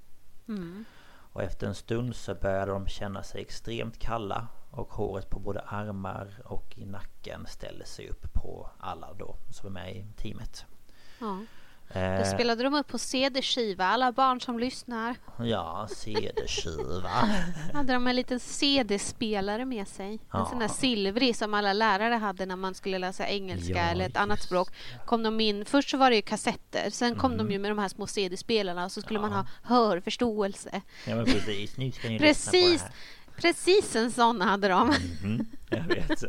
Speaker 2: Mm.
Speaker 1: Och efter en stund så började de känna sig extremt kalla och håret på både armar och i nacken ställde sig upp på alla då som är med i teamet.
Speaker 2: Ja.
Speaker 1: Eh,
Speaker 2: Då spelade de upp på CD-skiva, alla barn som lyssnar.
Speaker 1: Ja, CD-skiva.
Speaker 2: Hade de en liten CD-spelare med sig. En
Speaker 1: Ja.
Speaker 2: sån där silvrig som alla lärare hade när man skulle läsa engelska
Speaker 1: Ja,
Speaker 2: eller ett annat språk. Kom de in, först så var det ju kassetter, sen kom de ju med de här små CD-spelarna och så skulle man
Speaker 1: Ja.
Speaker 2: ha hörförståelse.
Speaker 1: Ja men precis, nu ska ni
Speaker 2: Precis, precis en sån hade de.
Speaker 1: det här. Mhm, jag vet.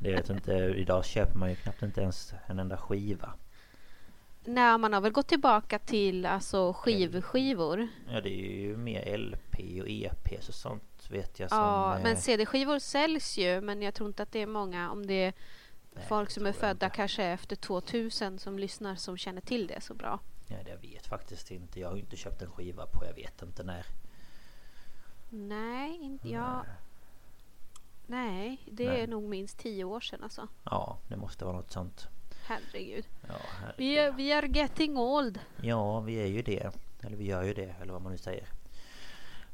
Speaker 1: Det vet inte, idag köper man ju knappt inte ens en enda skiva.
Speaker 2: Nej, man har väl gått tillbaka till alltså skivskivor.
Speaker 1: Ja det är ju mer LP och EP och sånt vet jag som...
Speaker 2: Ja,
Speaker 1: eh,
Speaker 2: men CD-skivor säljs ju, men jag tror inte att det är många, om det är
Speaker 1: Nej,
Speaker 2: folk som är födda
Speaker 1: inte.
Speaker 2: kanske efter 2000 som lyssnar som känner till det så bra.
Speaker 1: Ja, det jag vet faktiskt inte. Jag har inte köpt en skiva på jag vet inte när.
Speaker 2: Nej, inte jag. Nej, det
Speaker 1: Nej.
Speaker 2: är nog minst tio år sedan alltså.
Speaker 1: Ja, det måste vara något sånt.
Speaker 2: Herregud.
Speaker 1: Ja, herregud.
Speaker 2: Vi är, vi är getting old.
Speaker 1: Ja, vi är ju det. Eller vi gör ju det, eller vad man nu säger.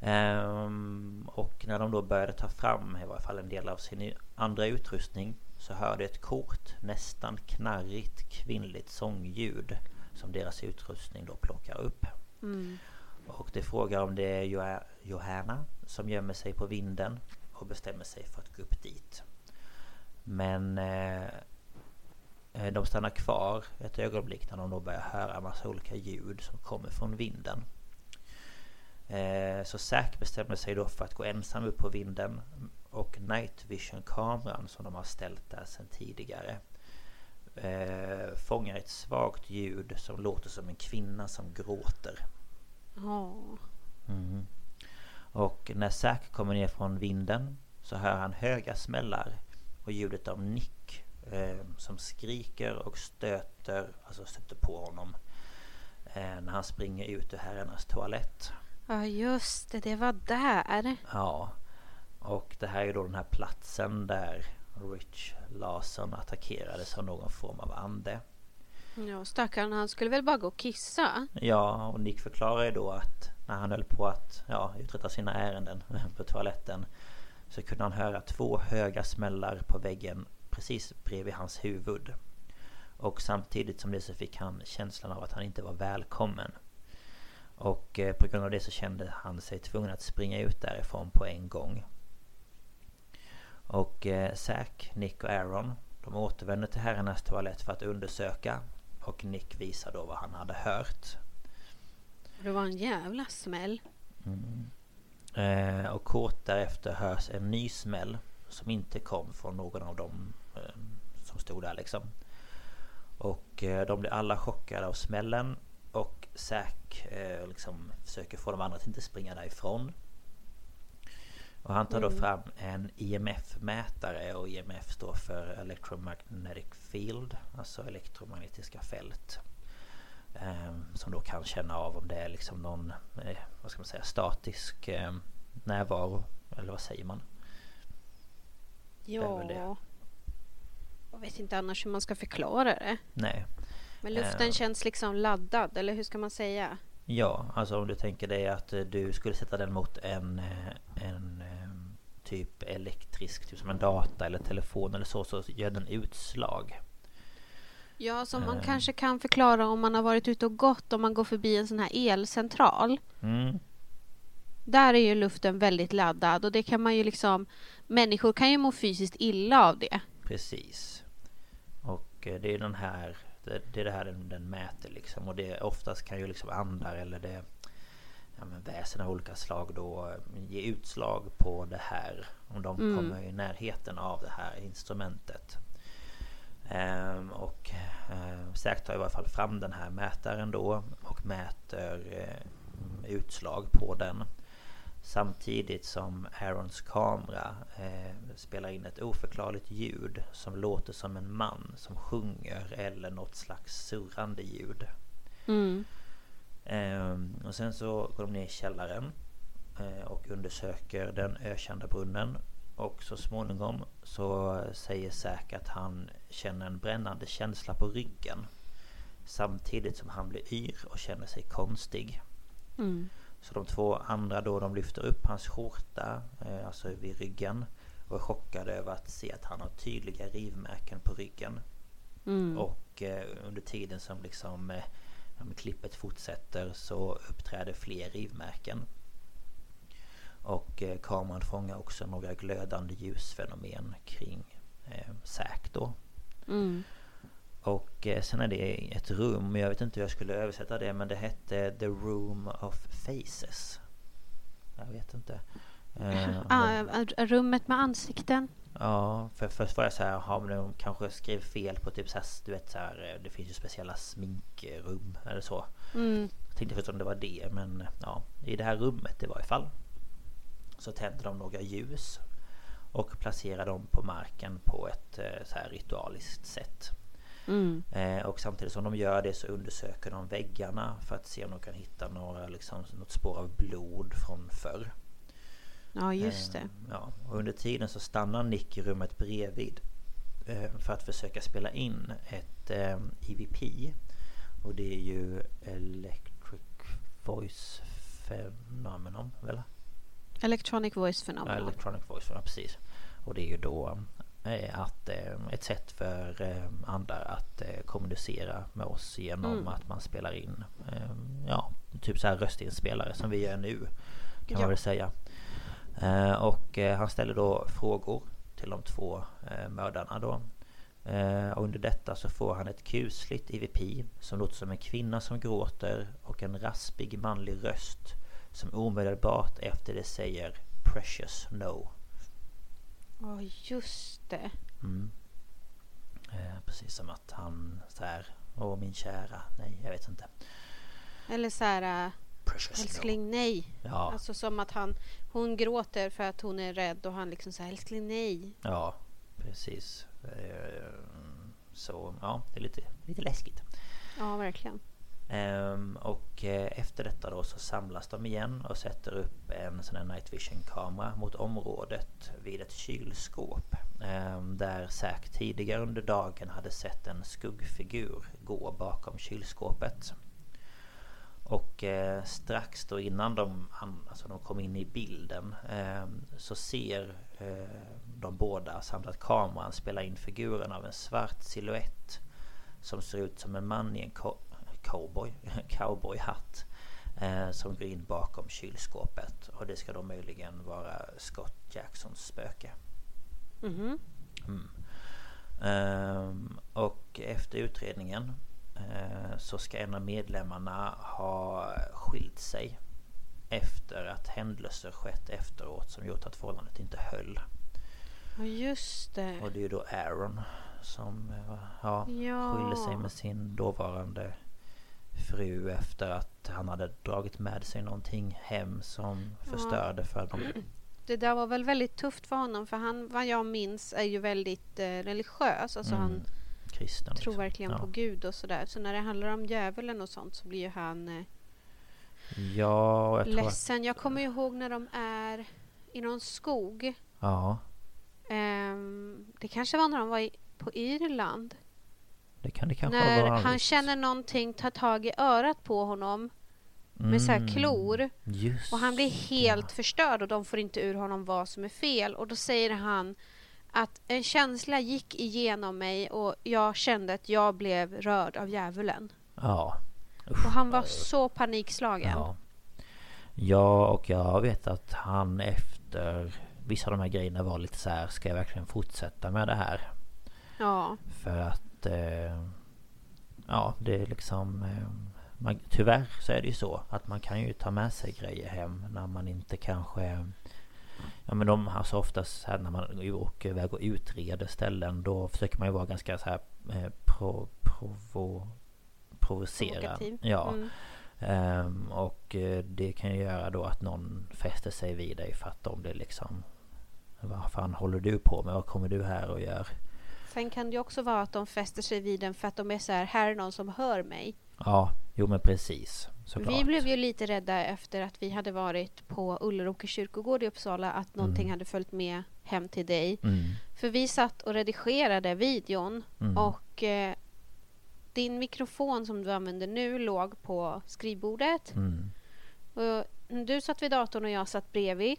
Speaker 1: Ehm, och när de då började ta fram i varje fall en del av sin andra utrustning så hörde ett kort, nästan knarrigt kvinnligt sångljud som deras utrustning då plockar upp.
Speaker 2: Mm.
Speaker 1: Och det frågar om det är Jo- Johanna som gömmer sig på vinden och bestämmer sig för att gå upp dit. Men eh, de stannar kvar ett ögonblick när de då börjar höra en massa olika ljud som kommer från vinden. Eh, så Zack bestämmer sig då för att gå ensam upp på vinden och night vision kameran som de har ställt där sedan tidigare eh, fångar ett svagt ljud som låter som en kvinna som gråter. Mm. Och när Zack kommer ner från vinden så hör han höga smällar och ljudet av Nick eh, som skriker och stöter, alltså stöter på honom eh, när han springer ut ur herrarnas toalett.
Speaker 2: ja, just det, det var där.
Speaker 1: Ja, och det här är då den här platsen där Rich Larson attackerades av någon form av ande.
Speaker 2: Ja, stackarn, han skulle väl bara gå och kissa.
Speaker 1: Ja, och Nick förklarar ju då att när han höll på att ja, uträtta sina ärenden på toaletten så kunde han höra två höga smällar på väggen precis bredvid hans huvud. Och samtidigt som det så fick han känslan av att han inte var välkommen. Och eh, på grund av det så kände han sig tvungen att springa ut därifrån på en gång. Och eh, Zack, Nick och Aaron de återvänder till herrarnas toalett för att undersöka och Nick visar då vad han hade hört.
Speaker 2: Det var en jävla smäll.
Speaker 1: Eh, och kort därefter hörs en ny smäll som inte kom från någon av dem eh, som stod där liksom. Och eh, de blir alla chockade av smällen och Zack eh, liksom försöker få de andra att inte springa därifrån. Och han tar då fram en IMF-mätare och IMF står för Electromagnetic Field, alltså elektromagnetiska fält. Som då kan känna av om det är liksom någon, vad ska man säga, statisk närvaro. Eller vad säger man?
Speaker 2: Ja. Jag vet inte annars hur man ska förklara det.
Speaker 1: Nej.
Speaker 2: Men luften
Speaker 1: Eh.
Speaker 2: känns liksom laddad, eller hur ska man säga?
Speaker 1: Ja, alltså om du tänker dig att eh, du skulle sätta den mot en, eh, en typ elektrisk, typ som en data eller telefon eller så, så gör den utslag.
Speaker 2: Ja, som man
Speaker 1: Eh.
Speaker 2: kanske kan förklara om man har varit ute och gått, om man går förbi en sån här elcentral.
Speaker 1: Mm,
Speaker 2: Där är ju luften väldigt laddad och det kan man ju liksom... Människor kan ju må fysiskt illa av det.
Speaker 1: precis. Och eh, det är den här, det, är det här den, den mäter liksom. Och det oftast kan ju liksom andar eller det ja, men väsen av olika slag då eh, ge utslag på det här. Om de
Speaker 2: Mm.
Speaker 1: kommer i närheten av det här instrumentet. Ehm, och eh, Zack tar i alla fall fram den här mätaren då och mäter eh, utslag på den. Samtidigt som Aarons kamera eh, spelar in ett oförklarligt ljud som låter som en man som sjunger eller något slags surrande ljud.
Speaker 2: Mm.
Speaker 1: Ehm, och sen så går de ner i källaren eh, och undersöker den ökända brunnen. Och så småningom så säger Zack att han känner en brännande känsla på ryggen. Samtidigt som han blir yr och känner sig konstig.
Speaker 2: Mm.
Speaker 1: Så de två andra då de lyfter upp hans skjorta, eh, alltså vid ryggen. Och är chockade över att se att han har tydliga rivmärken på ryggen.
Speaker 2: Mm.
Speaker 1: Och eh, under tiden som liksom eh, klippet fortsätter så uppträder fler rivmärken. Och eh, kameran fångar också några glödande ljusfenomen kring eh, Zack då.
Speaker 2: Mm.
Speaker 1: Och eh, sen är det ett rum, jag vet inte hur jag skulle översätta det men det hette The Room of Faces. Jag vet inte. Eh,
Speaker 2: Ah,
Speaker 1: men-
Speaker 2: rummet med ansikten.
Speaker 1: Ja, för först var jag så här, har de kanske skrev fel på typ så här, du vet så här, eh, det finns ju speciella sminkrum eller så.
Speaker 2: Mm.
Speaker 1: Jag tänkte först om det var det, men ja, i det här rummet i varje fall. Så tänder de några ljus och placerar dem på marken på ett så här ritualiskt sätt.
Speaker 2: Mm.
Speaker 1: Eh, och samtidigt som de gör det så undersöker de väggarna för att se om de kan hitta några, liksom, något spår av blod från förr.
Speaker 2: Ja, just det.
Speaker 1: Eh, Ja, och under tiden så stannar Nick i rummet bredvid eh, för att försöka spela in ett eh, EVP. Och det är ju Electric Voice Phenomenon, väl?
Speaker 2: Electronic voice
Speaker 1: Ja,
Speaker 2: phenomenon.
Speaker 1: Electronic Voice Phenomenon, precis. Och det är ju då eh, att, eh, ett sätt för eh, andra att eh, kommunicera med oss genom
Speaker 2: Mm.
Speaker 1: att man spelar in eh, Ja, typ så här röstinspelare som vi gör nu Kan
Speaker 2: Ja.
Speaker 1: man väl säga eh, Och eh, han ställer då frågor till de två eh, mördarna då eh, och under detta så får han ett kusligt EVP som låter som en kvinna som gråter och en raspig manlig röst som omedelbart efter det säger Precious No.
Speaker 2: Ja, just det.
Speaker 1: Mm. Eh, precis som att han så här, Åh min kära, nej jag vet inte.
Speaker 2: Eller så här, äh,
Speaker 1: Precious
Speaker 2: älskling nej.
Speaker 1: No. Ja,
Speaker 2: Alltså som att han, hon gråter för att hon är rädd och han liksom säger älskling nej.
Speaker 1: ja precis. Eh, så ja, det är lite, lite läskigt.
Speaker 2: Ja, verkligen.
Speaker 1: Ehm, och eh, efter detta då så samlas de igen och sätter upp en sån här night vision kamera mot området vid ett kylskåp. ehm, där Zack tidigare under dagen hade sett en skuggfigur gå bakom kylskåpet. Och eh, strax då innan de, alltså de kom in i bilden ehm, så ser eh, de båda samt att kameran spelar in figuren av en svart silhuett som ser ut som en man i en ko- cowboy, cowboyhatt eh, som går in bakom kylskåpet och det ska då möjligen vara Scott Jacksons spöke.
Speaker 2: Mhm.
Speaker 1: Mm. Ehm, och efter utredningen eh, så ska en av medlemmarna ha skilt sig efter att händelser skett efteråt som gjort att förhållandet inte höll.
Speaker 2: Ja, just det.
Speaker 1: Och det är ju då Aaron som eh, ja,
Speaker 2: Ja.
Speaker 1: skilde sig med sin dåvarande fru efter att han hade dragit med sig någonting hem som förstörde för dem.
Speaker 2: Det där var väl väldigt tufft för honom för han, vad jag minns, är ju väldigt eh, religiös. Alltså
Speaker 1: Mm,
Speaker 2: han
Speaker 1: Kristen.
Speaker 2: tror
Speaker 1: liksom.
Speaker 2: verkligen
Speaker 1: ja.
Speaker 2: på Gud och sådär. Så när det handlar om djävulen och sånt så blir ju han eh,
Speaker 1: Ja, jag tror att,
Speaker 2: ledsen. Jag kommer ihåg när de är i någon skog.
Speaker 1: Ja,
Speaker 2: Ehm, det kanske var när de var i, på Irland.
Speaker 1: Det kan det kanske
Speaker 2: när
Speaker 1: varit.
Speaker 2: han känner någonting ta tag i örat på honom med så här
Speaker 1: Mm,
Speaker 2: klor.
Speaker 1: Just
Speaker 2: Och han blir helt förstörd och de får inte ur honom vad som är fel. Och då säger han att en känsla gick igenom mig och jag kände att jag blev rörd av djävulen.
Speaker 1: Ja.
Speaker 2: Och han var så panikslagen.
Speaker 1: Ja. Ja, och jag vet att han efter vissa av de här grejerna var lite så här, ska jag verkligen fortsätta med det här?
Speaker 2: Ja.
Speaker 1: För att... Eh, ja, det är liksom... Eh, man, tyvärr så är det ju så att man kan ju ta med sig grejer hem när man inte kanske... Ja men de, alltså oftast här när man åker iväg och utreder ställen då försöker man ju vara ganska så här eh, pro, provo, provocera. Ja.
Speaker 2: Mm.
Speaker 1: Ehm, och det kan ju göra då att någon fäster sig vid dig för att de blir liksom Vad fan håller du på med? Vad kommer du här och gör?
Speaker 2: Sen kan det också vara att de fäster sig vid den för att de är så här, här är någon som hör mig.
Speaker 1: Ja, jo men precis. Såklart.
Speaker 2: Vi blev ju lite rädda efter att vi hade varit på Ulleråkers kyrkogård i Uppsala att någonting
Speaker 1: Mm.
Speaker 2: hade följt med hem till dig.
Speaker 1: Mm,
Speaker 2: För vi satt och redigerade videon
Speaker 1: mm.
Speaker 2: och eh, din mikrofon som du använder nu låg på skrivbordet.
Speaker 1: Mm.
Speaker 2: Och du satt vid datorn och jag satt bredvid.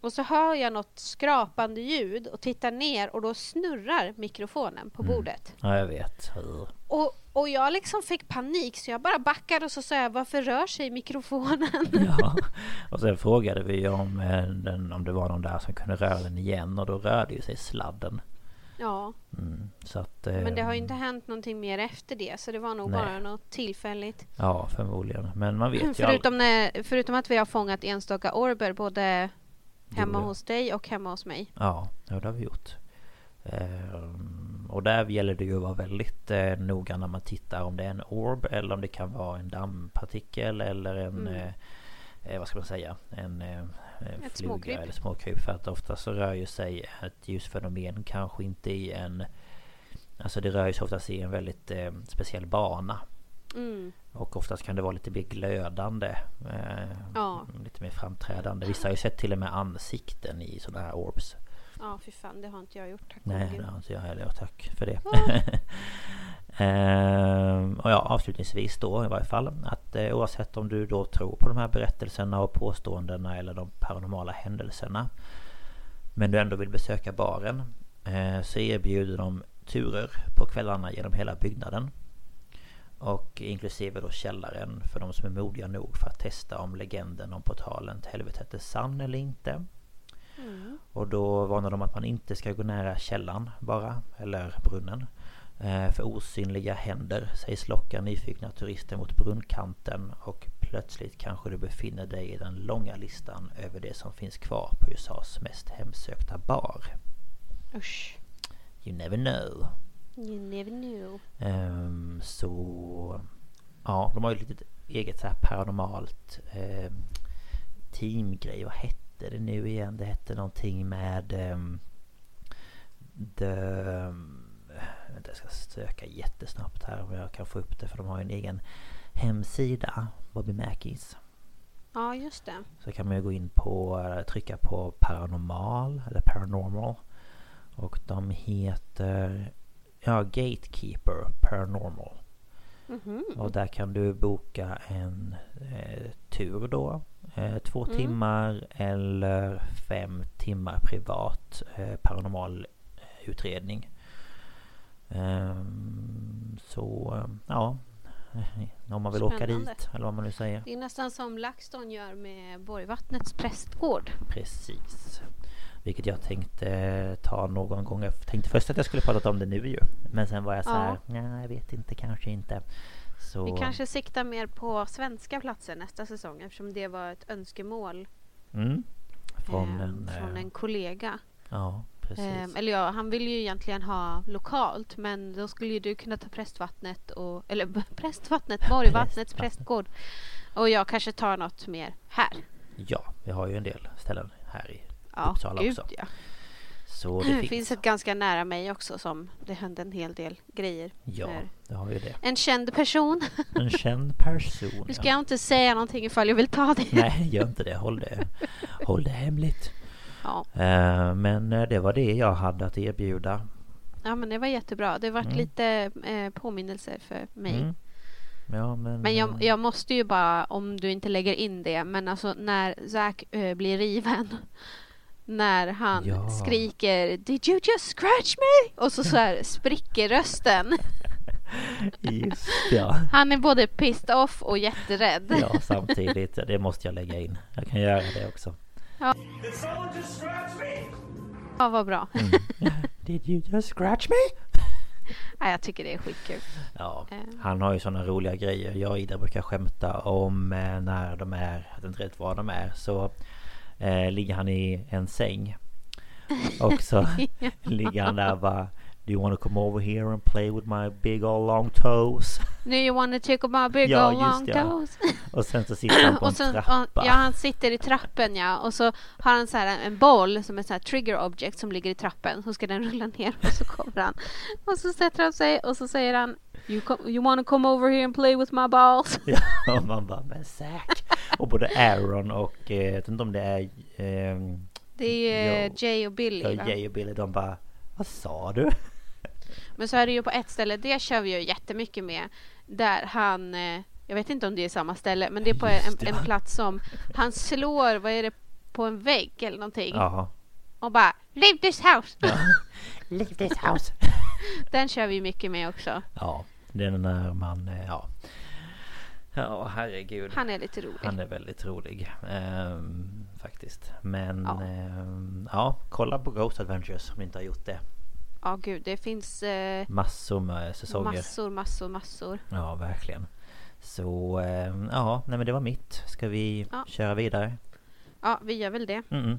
Speaker 2: Och så hör jag något skrapande ljud och tittar ner och då snurrar mikrofonen på
Speaker 1: Mm.
Speaker 2: bordet.
Speaker 1: Ja, jag vet. hur.
Speaker 2: Och, och jag liksom fick panik så jag bara backade och så sa jag varför rör sig mikrofonen?
Speaker 1: Ja. Och sen frågade vi om, eh, den, om det var någon där som kunde röra den igen och då rörde ju sig sladden.
Speaker 2: ja,
Speaker 1: Mm. Så att...
Speaker 2: men det har ju inte hänt någonting mer efter det så det var nog
Speaker 1: Nej.
Speaker 2: bara något tillfälligt.
Speaker 1: Ja, förmodligen. Men man vet ju.
Speaker 2: Förutom, när, förutom att vi har fångat enstaka orber både hemma hos dig och hemma hos mig.
Speaker 1: Ja, det har vi gjort. Ehm, och där gäller det ju att vara väldigt eh, noga när man tittar om det är en orb eller om det kan vara en dammpartikel eller en...
Speaker 2: Mm.
Speaker 1: Eh, eh, vad ska man säga? En eh, fluga
Speaker 2: småkryp.
Speaker 1: eller småkryp. För att ofta så rör ju sig ett ljusfenomen kanske inte i en... Alltså det rör ju sig oftast i en väldigt eh, speciell bana.
Speaker 2: Mm.
Speaker 1: Och oftast kan det vara lite mer glödande. Eh,
Speaker 2: Ja.
Speaker 1: Lite mer framträdande. Vissa har ju sett till och med ansikten i sådana här orbs.
Speaker 2: Ja, fy fan, det har inte jag gjort. Tack
Speaker 1: Nej, det har inte jag heller. Tack för det. Ehm, och ja, avslutningsvis då i varje fall att eh, oavsett om du då tror på de här berättelserna och påståendena eller de paranormala händelserna men du ändå vill besöka baren eh, så erbjuder de turer på kvällarna genom hela byggnaden. Och inklusive då källaren för de som är modiga nog för att testa om legenden om portalen till helvetet är sann eller inte.
Speaker 2: Mm.
Speaker 1: Och då varnar de att man inte ska gå nära källan bara, eller brunnen. Eh, för osynliga händer sägs locka nyfikna turister mot brunnkanten och plötsligt kanske du befinner dig i den långa listan över det som finns kvar på USAs mest hemsökta bar.
Speaker 2: Usch.
Speaker 1: You never know.
Speaker 2: You never knew.
Speaker 1: Ehm, så... Ja, de har ju ett litet eget så här paranormalt eh, teamgrej. Vad hette det nu igen? Det hette någonting med... ehm, the... Vänta, jag ska söka jättesnabbt här om jag kan få upp det för de har ju en egen hemsida. Bobby Mackies.
Speaker 2: Ja, just det.
Speaker 1: Så kan man ju gå in på, eh, trycka på paranormal eller paranormal. Och de heter Ja, Gatekeeper Paranormal.
Speaker 2: Mhm.
Speaker 1: Och där kan du boka en eh, tur då. Eh, två
Speaker 2: Mm.
Speaker 1: timmar eller fem timmar privat eh, paranormal eh, utredning. Ehm, så eh, ja, om man vill åka
Speaker 2: Spännande.
Speaker 1: dit eller vad man nu säger.
Speaker 2: Det är nästan som LaxTon gör med Borgvattnets prästgård.
Speaker 1: Precis. Vilket jag tänkte ta någon gång. Jag tänkte först att jag skulle prata om det nu ju. Men sen var jag så här,
Speaker 2: Ja.
Speaker 1: nej jag vet inte, kanske inte. Så,
Speaker 2: Vi kanske siktar mer på svenska platser nästa säsong eftersom det var ett önskemål
Speaker 1: mm, från,
Speaker 2: eh,
Speaker 1: en,
Speaker 2: från
Speaker 1: eh,
Speaker 2: en kollega.
Speaker 1: Ja, precis.
Speaker 2: Eh, eller ja, han vill ju egentligen ha lokalt men då skulle ju du kunna ta Prästvattnet och eller Prästvattnet, Borgvattnets prästgård. Och jag kanske tar något mer här.
Speaker 1: Ja, vi har ju en del ställen här i
Speaker 2: Ja,
Speaker 1: Uppsala
Speaker 2: gud
Speaker 1: också.
Speaker 2: ja.
Speaker 1: Så
Speaker 2: Det finns.
Speaker 1: finns.
Speaker 2: ett ganska nära mig också som det hände en hel del grejer.
Speaker 1: Ja,
Speaker 2: för
Speaker 1: det har ju det.
Speaker 2: En känd person.
Speaker 1: En känd person.
Speaker 2: Nu ska
Speaker 1: ja.
Speaker 2: jag inte säga någonting ifall jag vill ta det.
Speaker 1: Nej, gör inte det. Håll det, håll det hemligt.
Speaker 2: Ja.
Speaker 1: Eh, Men eh, det var det jag hade att erbjuda.
Speaker 2: ja, men det var jättebra. Det har varit
Speaker 1: Mm.
Speaker 2: lite eh, påminnelser för mig.
Speaker 1: Mm. Ja, men...
Speaker 2: Men jag, jag måste ju bara, om du inte lägger in det, men alltså när Zack blir riven. När han
Speaker 1: Ja.
Speaker 2: skriker Did you just scratch me? Och så, så här spricker rösten.
Speaker 1: Just ja.
Speaker 2: Han är både pissed off och jätterädd.
Speaker 1: ja, samtidigt. Det måste jag lägga in. Jag kan göra det också.
Speaker 3: Me?
Speaker 2: Ja, vad bra.
Speaker 1: Mm. Did you just scratch me?
Speaker 2: Ja, jag tycker det är skitkul.
Speaker 1: Ja,
Speaker 2: Eh.
Speaker 1: han har ju sådana roliga grejer. Jag och Ida brukar skämta om eh, när de är, jag vet inte rätt var de är, så eh, ligger han i en säng. Och så ligger han där och bara Do you want to come over here and play with my big old long toes?
Speaker 2: Do you wanna take my big
Speaker 1: Ja,
Speaker 2: old long
Speaker 1: ja.
Speaker 2: toes?
Speaker 1: Och sen så sitter han på en
Speaker 2: och sen,
Speaker 1: trappa.
Speaker 2: ja, han sitter i trappen ja. Och så har han så här en boll som är så här trigger object som ligger i trappen. Så ska den rulla ner och så kommer han. Och så sätter han sig och så säger han You, co- you wanna come over here and play with my balls?
Speaker 1: Ja, och man bara men Zack! Och både Aaron och, eh, jag vet inte om det är ehm,
Speaker 2: Det är eh, Jay och Billy
Speaker 1: ja,
Speaker 2: va?
Speaker 1: Jay och Billy, de bara Vad sa du?
Speaker 2: Men så är det ju på ett ställe, det kör vi ju jättemycket med. Där han, eh, jag vet inte om det är samma ställe, men det är på en, en plats som han slår, vad är det, på en vägg eller någonting.
Speaker 1: Ja,
Speaker 2: Och bara Leave this house!
Speaker 1: ja. Leave this house!
Speaker 2: Den kör vi mycket med också.
Speaker 1: Ja, det är när man, eh, ja Ja, herregud
Speaker 2: Han är lite rolig.
Speaker 1: Han är väldigt rolig ehm, Faktiskt Men
Speaker 2: Ja.
Speaker 1: ehm, ja, kolla på Ghost Adventures om ni inte har gjort det
Speaker 2: Ja gud, det finns eh,
Speaker 1: Massor med säsonger
Speaker 2: massor, massor, massor.
Speaker 1: Ja, verkligen Så, ehm, ja, nej men det var mitt Ska vi
Speaker 2: Ja.
Speaker 1: köra vidare?
Speaker 2: Ja, vi gör väl det.
Speaker 1: Mm-mm.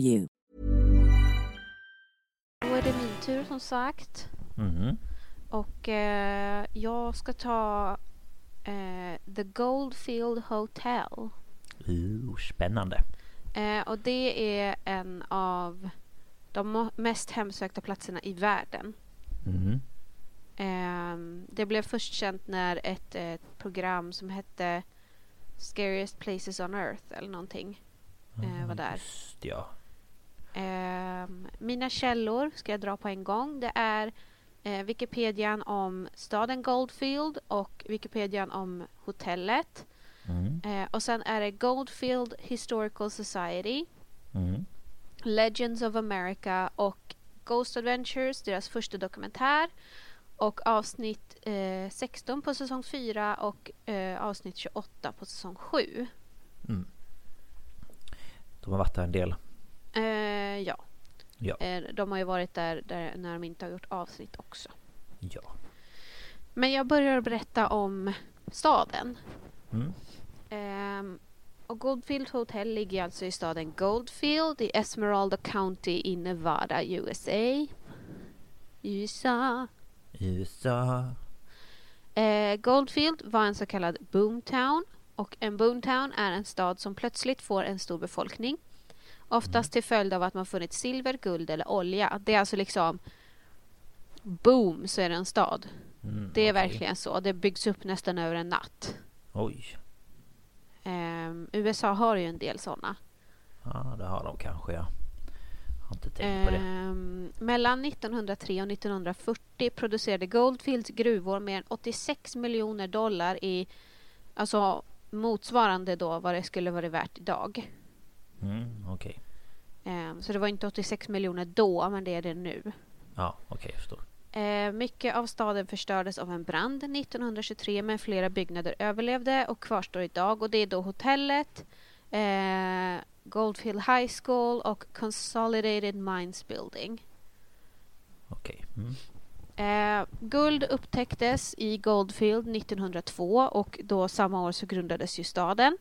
Speaker 5: you.
Speaker 2: Då är det min tur som sagt.
Speaker 1: Mhm.
Speaker 2: Och eh, jag ska ta eh, The Goldfield Hotel.
Speaker 1: Ooh, spännande
Speaker 2: Eh, och det är en av de mest hemsökta platserna i världen.
Speaker 1: Mhm.
Speaker 2: Ehm, det blev först känt när ett, ett program som hette Scariest Places on Earth eller någonting eh, var där.
Speaker 1: Just ja
Speaker 2: mina källor ska jag dra på en gång. Det är eh, Wikipedian om staden Goldfield och Wikipedian om hotellet.
Speaker 1: Mm.
Speaker 2: Eh, och sen är det Goldfield Historical Society,
Speaker 1: Mm.
Speaker 2: Legends of America och Ghost Adventures, deras första dokumentär. Och avsnitt eh, 16 på säsong 4 och eh, avsnitt 28 på säsong 7.
Speaker 1: Mm. De har varit där en del.
Speaker 2: Eh, ja,
Speaker 1: Ja.
Speaker 2: eh, de har ju varit där, där när de inte har gjort avsnitt också.
Speaker 1: Ja.
Speaker 2: Men jag börjar berätta om staden.
Speaker 1: Mm.
Speaker 2: Ehm, och Goldfield Hotel ligger alltså i staden Goldfield i Esmeralda County i Nevada, USA. USA.
Speaker 1: USA.
Speaker 2: Eh, Goldfield var en så kallad boomtown och en boomtown är en stad som plötsligt får en stor befolkning. Oftast till följd av att man funnit silver, guld eller olja. Det är alltså liksom boom så är det en stad.
Speaker 1: Mm,
Speaker 2: Det är
Speaker 1: okej.
Speaker 2: verkligen så. Det byggs upp nästan över en natt.
Speaker 1: Oj.
Speaker 2: Ehm, USA har ju en del sådana.
Speaker 1: Ja, det har de kanske ja. Har inte tänkt på det.
Speaker 2: Ehm, mellan 1903 och 1940 producerade Goldfields gruvor mer än 86 miljoner dollar i alltså motsvarande då vad det skulle vara värt idag.
Speaker 1: Mm, okej.
Speaker 2: Ehm, så det var inte 86 miljoner då, men det är det nu.
Speaker 1: Ja, okej jag förstår.
Speaker 2: Eh, mycket av staden förstördes av en brand 1923 men flera byggnader överlevde och kvarstår idag och det är då hotellet, eh, Goldfield High School och Consolidated Mines Building.
Speaker 1: Okej. Mm.
Speaker 2: Eh, guld upptäcktes i Goldfield 1902 och då samma år så grundades ju staden.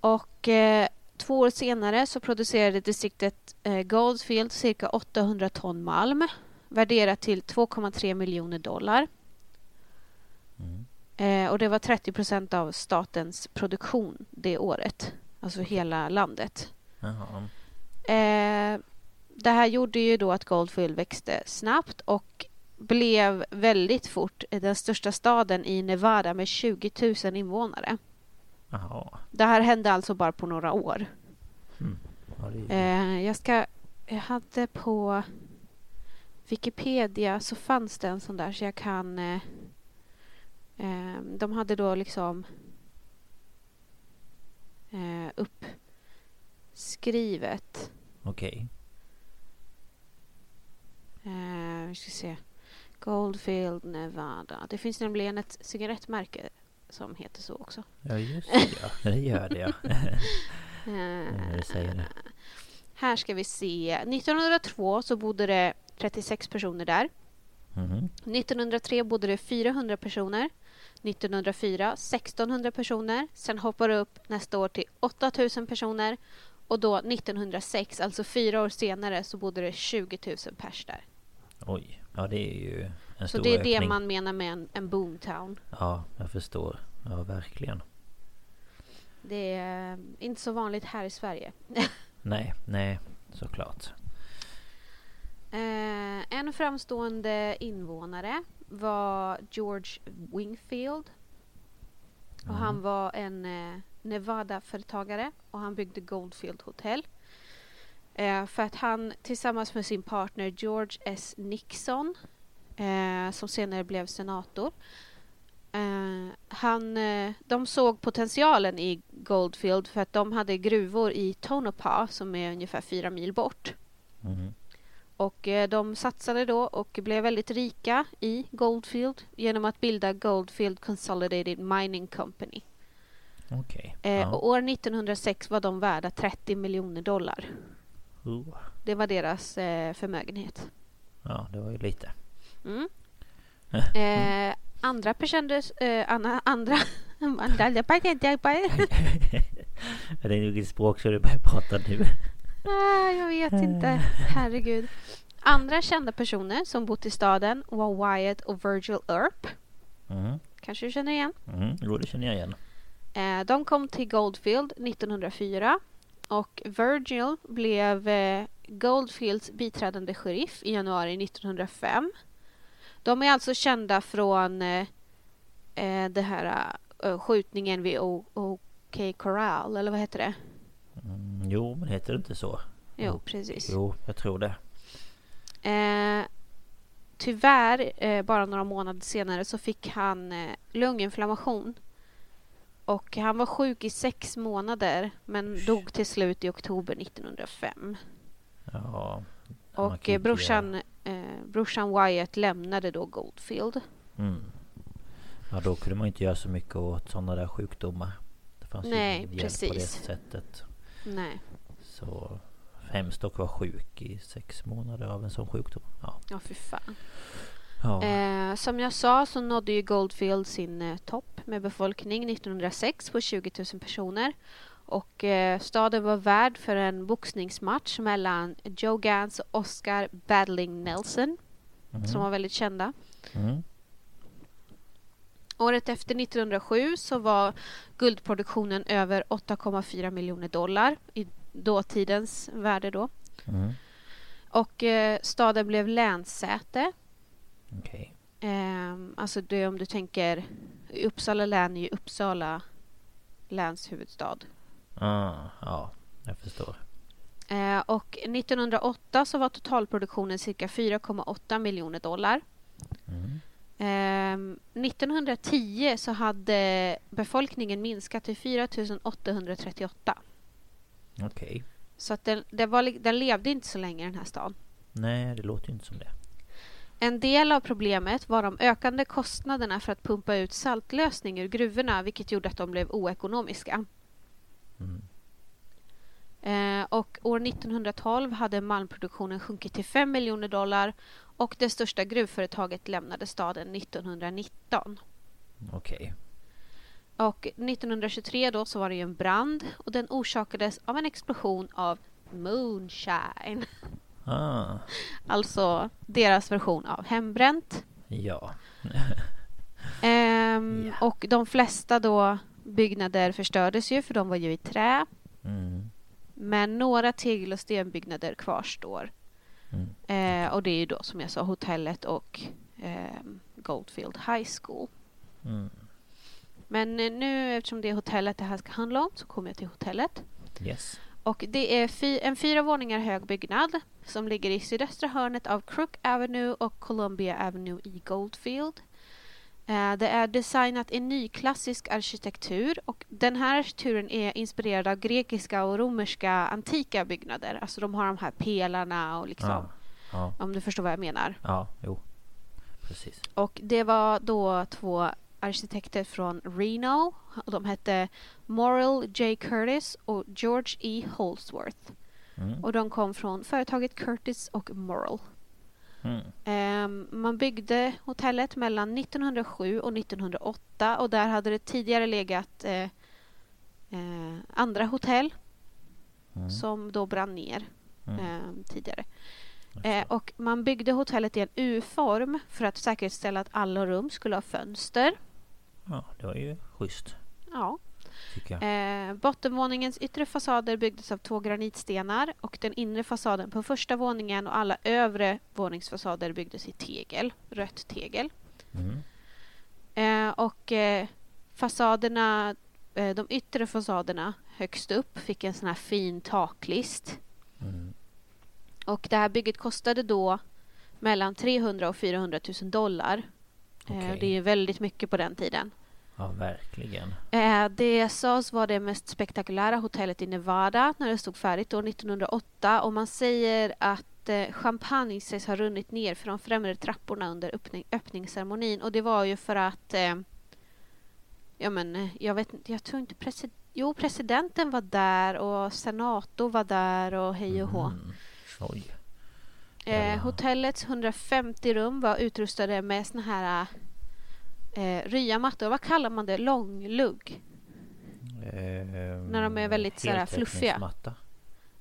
Speaker 2: Och eh, två år senare så producerade distriktet eh, Goldfield cirka 800 ton malm värderat till 2,3 miljoner dollar.
Speaker 1: Mm.
Speaker 2: Eh, och det var 30 procent av statens produktion det året. Alltså hela landet. Eh, det här gjorde ju då att Goldfield växte snabbt och blev väldigt fort den största staden i Nevada med 20 000 invånare.
Speaker 1: Jaha.
Speaker 2: Det här hände alltså bara på några år.
Speaker 1: Mm. Ja.
Speaker 2: Eh, jag ska... Jag hade på Wikipedia så fanns det en sån där så jag kan... Eh, eh, de hade då liksom eh, uppskrivet.
Speaker 1: Okej.
Speaker 2: Eh, vi ska se. Goldfield, Nevada. Det finns nämligen ett cigarettmärke som heter så också.
Speaker 1: Ja just ja. Det gör det ja.
Speaker 2: Eh,
Speaker 1: det säger det.
Speaker 2: här ska vi se. 1902 så bodde det 36 personer där.
Speaker 1: Mhm.
Speaker 2: 1903 bodde det 400 personer. 1904 1600 personer. Sen hoppar det upp nästa år till 8000 personer. Och då 1906, alltså fyra år senare, så bodde det 20 000 pers där.
Speaker 1: Oj. Ja det är ju en
Speaker 2: Så
Speaker 1: stor
Speaker 2: det är det
Speaker 1: ökning.
Speaker 2: man menar med en, en boomtown.
Speaker 1: Ja, jag förstår. Ja, verkligen.
Speaker 2: Det är eh, inte så vanligt här i Sverige.
Speaker 1: Nej, nej, såklart.
Speaker 2: Eh, en framstående invånare var George Wingfield. Och han var en eh, Nevada-företagare och han byggde Goldfield Hotel. Eh, för att han tillsammans med sin partner George S. Nixon, eh, som senare blev senator, eh, han, eh, de såg potentialen i Goldfield för att de hade gruvor i Tonopah som är ungefär fyra mil bort.
Speaker 1: Mhm.
Speaker 2: Och eh, de satsade då och blev väldigt rika i Goldfield genom att bilda Goldfield Consolidated Mining Company.
Speaker 1: Okej.
Speaker 2: Eh,
Speaker 1: Ja.
Speaker 2: Och år 1906 var de värda 30 miljoner dollar.
Speaker 1: Oh.
Speaker 2: Det var deras eh, förmögenhet.
Speaker 1: Ja, det var ju lite.
Speaker 2: Mm. Eh, andra personer... Eh, andra... andra
Speaker 1: Är det vilket språk ska du börja prata nu?
Speaker 2: Ah, jag vet inte. Herregud. Andra kända personer som bott i staden var Wyatt och Virgil Earp.
Speaker 1: Mhm.
Speaker 2: Kanske du känner igen?
Speaker 1: Mm, jo, det känner jag igen.
Speaker 2: Eh, de kom till Goldfield 1904 och Virgil blev eh, Goldfields biträdande sheriff i januari 1905. De är alltså kända från eh, eh, det här eh, skjutningen vid OK Corral, eller vad heter det?
Speaker 1: Mm, jo, men heter det inte så?
Speaker 2: Jo, precis.
Speaker 1: Jo, jag tror det.
Speaker 2: Eh, tyvärr, eh, bara några månader senare så fick han eh, lunginflammation. Och han var sjuk i sex månader men dog till slut i oktober 1905.
Speaker 1: Ja.
Speaker 2: Och eh, brorsan, eh, brorsan Wyatt lämnade då Goldfield.
Speaker 1: Mm. Ja då kunde man inte göra så mycket åt sådana där sjukdomar. Det fanns ju
Speaker 2: Nej,
Speaker 1: ingen hjälp på det
Speaker 2: precis.
Speaker 1: sättet.
Speaker 2: Nej,
Speaker 1: Så hemskt att vara sjuk i sex månader av en sån sjukdom. Ja.
Speaker 2: ja fy fan.
Speaker 1: ja.
Speaker 2: Eh, som jag sa så nådde ju Goldfield sin eh, topp med befolkning 1906 på 20 000 personer. Och eh, staden var värd för en boxningsmatch mellan Joe Gans och Oscar Battling Nelson som var väldigt kända.
Speaker 1: Mm.
Speaker 2: Året efter 1907 så var guldproduktionen över 8,4 miljoner dollar i dåtidens värde då.
Speaker 1: Mm.
Speaker 2: Och eh, staden blev länssäte
Speaker 1: Okej.
Speaker 2: Ehm, alltså det om du tänker Uppsala län är ju Uppsala läns huvudstad.
Speaker 1: Ah, ja, jag förstår.
Speaker 2: Eh, och 1908 så var totalproduktionen cirka 4,8 miljoner dollar.
Speaker 1: Mm.
Speaker 2: Ehm, 1910 så hade befolkningen minskat till 4 838.
Speaker 1: Okej.
Speaker 2: Så att den, det var, den levde inte så länge den här stan.
Speaker 1: Nej, det låter ju inte som det.
Speaker 2: En del av problemet var de ökande kostnaderna för att pumpa ut saltlösning ur gruvorna vilket gjorde att de blev oekonomiska.
Speaker 1: Mm.
Speaker 2: Eh, och år 1912 hade malmproduktionen sjunkit till 5 miljoner dollar och det största gruvföretaget lämnade staden 1919.
Speaker 1: Okej.
Speaker 2: Och 1923 då så var det ju en brand och den orsakades av en explosion av moonshine.
Speaker 1: Ah,
Speaker 2: Alltså deras version av hembränt.
Speaker 1: ja.
Speaker 2: Ehm,
Speaker 1: Ja.
Speaker 2: Och de flesta då byggnader förstördes ju för de var ju i trä.
Speaker 1: Mm.
Speaker 2: Men några tegel och stenbyggnader kvarstår.
Speaker 1: Mm.
Speaker 2: Eh, och det är ju då som jag sa hotellet och ehm, Goldfield High School.
Speaker 1: Mm.
Speaker 2: Men eh, nu eftersom det är hotellet det här ska handla om så kommer jag till hotellet.
Speaker 1: Yes.
Speaker 2: Och det är fy- en fyra våningar hög byggnad som ligger i sydöstra hörnet av Crook Avenue och Columbia Avenue i Goldfield. Eh, Det är designat i nyklassisk arkitektur och den här arkitekturen är inspirerad av grekiska och romerska antika byggnader. Alltså de har de här pelarna och liksom,
Speaker 1: Ja. Ja.
Speaker 2: om du förstår vad jag menar.
Speaker 1: Ja, jo. Precis.
Speaker 2: Och det var då två arkitekter från Reno. Och de hette Morrill J. Curtis och George E. Holsworth.
Speaker 1: Mm.
Speaker 2: Och de kom från företaget Curtis och Morrill.
Speaker 1: Mm.
Speaker 2: Ehm, man byggde hotellet mellan 1907 och 1908 och där hade det tidigare legat eh, eh, andra hotell
Speaker 1: Mm.
Speaker 2: som då brann ner
Speaker 1: Mm.
Speaker 2: ehm, tidigare. Eh, och man byggde hotellet i en U-form för att säkerställa att alla rum skulle ha fönster.
Speaker 1: Ja, det var ju schysst.
Speaker 2: Ja.
Speaker 1: Tycker jag.
Speaker 2: Eh, bottenvåningens yttre fasader byggdes av två granitstenar och den inre fasaden på första våningen och alla övre våningsfasader byggdes i tegel, rött tegel.
Speaker 1: Mm.
Speaker 2: Eh, och eh, fasaderna, eh, de yttre fasaderna högst upp fick en sån här fin taklist.
Speaker 1: Mm.
Speaker 2: Och det här bygget kostade då mellan 300 och 400 000 dollar. Eh,
Speaker 1: Okej.
Speaker 2: Det är väldigt mycket på den tiden.
Speaker 1: Ja, verkligen.
Speaker 2: Eh, det sades vara det mest spektakulära hotellet i Nevada när det stod färdigt år 1908 och man säger att eh, champagne sägs ha runnit ner för de främre trapporna under öppning, öppningsceremonin och det var ju för att eh, ja men jag vet inte, jag tror inte president Jo, presidenten var där och senator var där och hej och hå.
Speaker 1: Mm. Oj.
Speaker 2: Eh, hotellets 150 rum var utrustade med såna här eh, ryamattor. Vad kallar man det? Långlugg? När de är väldigt så här fluffiga.
Speaker 1: Heltäckningsmatta.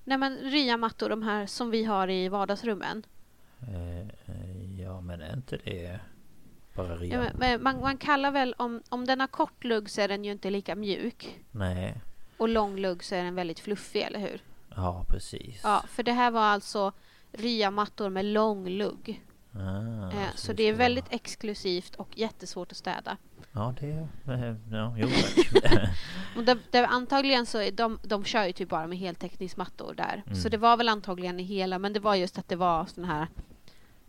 Speaker 2: Nej men ryamattor, de här som vi har i vardagsrummen.
Speaker 1: Eh, eh, ja, men är inte det bara
Speaker 2: Ja,
Speaker 1: ria?
Speaker 2: men, men man, man kallar väl, om, om den har kort lugg så är den ju inte lika mjuk.
Speaker 1: Nej.
Speaker 2: Och lång lugg så är den väldigt fluffig, eller hur?
Speaker 1: Ja, precis.
Speaker 2: Ja, för det här var alltså ryamattor med lång lugg.
Speaker 1: Ah,
Speaker 2: Eh, så
Speaker 1: det
Speaker 2: är väldigt exklusivt och jättesvårt att städa.
Speaker 1: Ja, det... eh, Ja, jo.
Speaker 2: Och det, det, antagligen så är de, de kör ju typ bara med heltäckningsmattor där.
Speaker 1: Mm.
Speaker 2: Så det var väl antagligen i hela, men det var just att det var sån här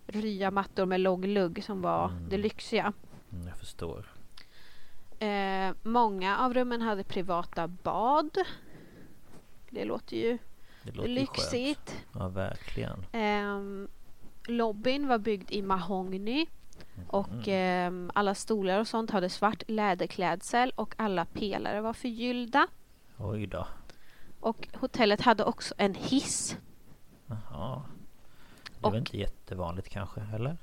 Speaker 2: rya mattor med lång lugg som var
Speaker 1: Mm.
Speaker 2: det lyxiga.
Speaker 1: Mm, jag förstår.
Speaker 2: Eh, många av rummen hade privata bad. Det låter ju
Speaker 1: Det låter ju skönt.
Speaker 2: lyxigt.
Speaker 1: Ja, verkligen.
Speaker 2: Ehm, lobbyn var byggd i mahogny och ehm, alla stolar och sånt hade svart läderklädsel och alla pelare var förgyllda.
Speaker 1: Oj då.
Speaker 2: Och hotellet hade också en hiss.
Speaker 1: Jaha. Det är
Speaker 2: Och-
Speaker 1: inte jättevanligt kanske, eller?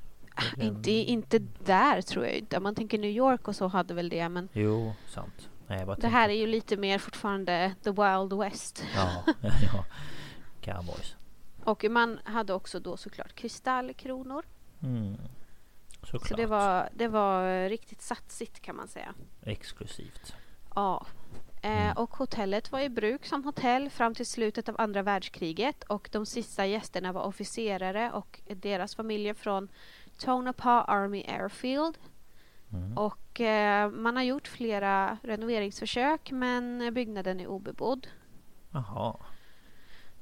Speaker 1: En-
Speaker 2: Inte, inte där tror jag inte. Om man tänker New York och så hade väl det men
Speaker 1: Jo, sant. Nej,
Speaker 2: det här är ju lite mer fortfarande the wild west.
Speaker 1: Ja, ja. Cowboys.
Speaker 2: Och man hade också då såklart kristallkronor.
Speaker 1: Mm. Såklart.
Speaker 2: Så det var, det var riktigt satsigt kan man säga.
Speaker 1: Exklusivt.
Speaker 2: Ja. Eh,
Speaker 1: Mm.
Speaker 2: och hotellet var i bruk som hotell fram till slutet av andra världskriget och de sista gästerna var officerare och deras familjer från Tonopah Army Airfield.
Speaker 1: Mm.
Speaker 2: Och eh, man har gjort flera renoveringsförsök men byggnaden är obebodd.
Speaker 1: Jaha.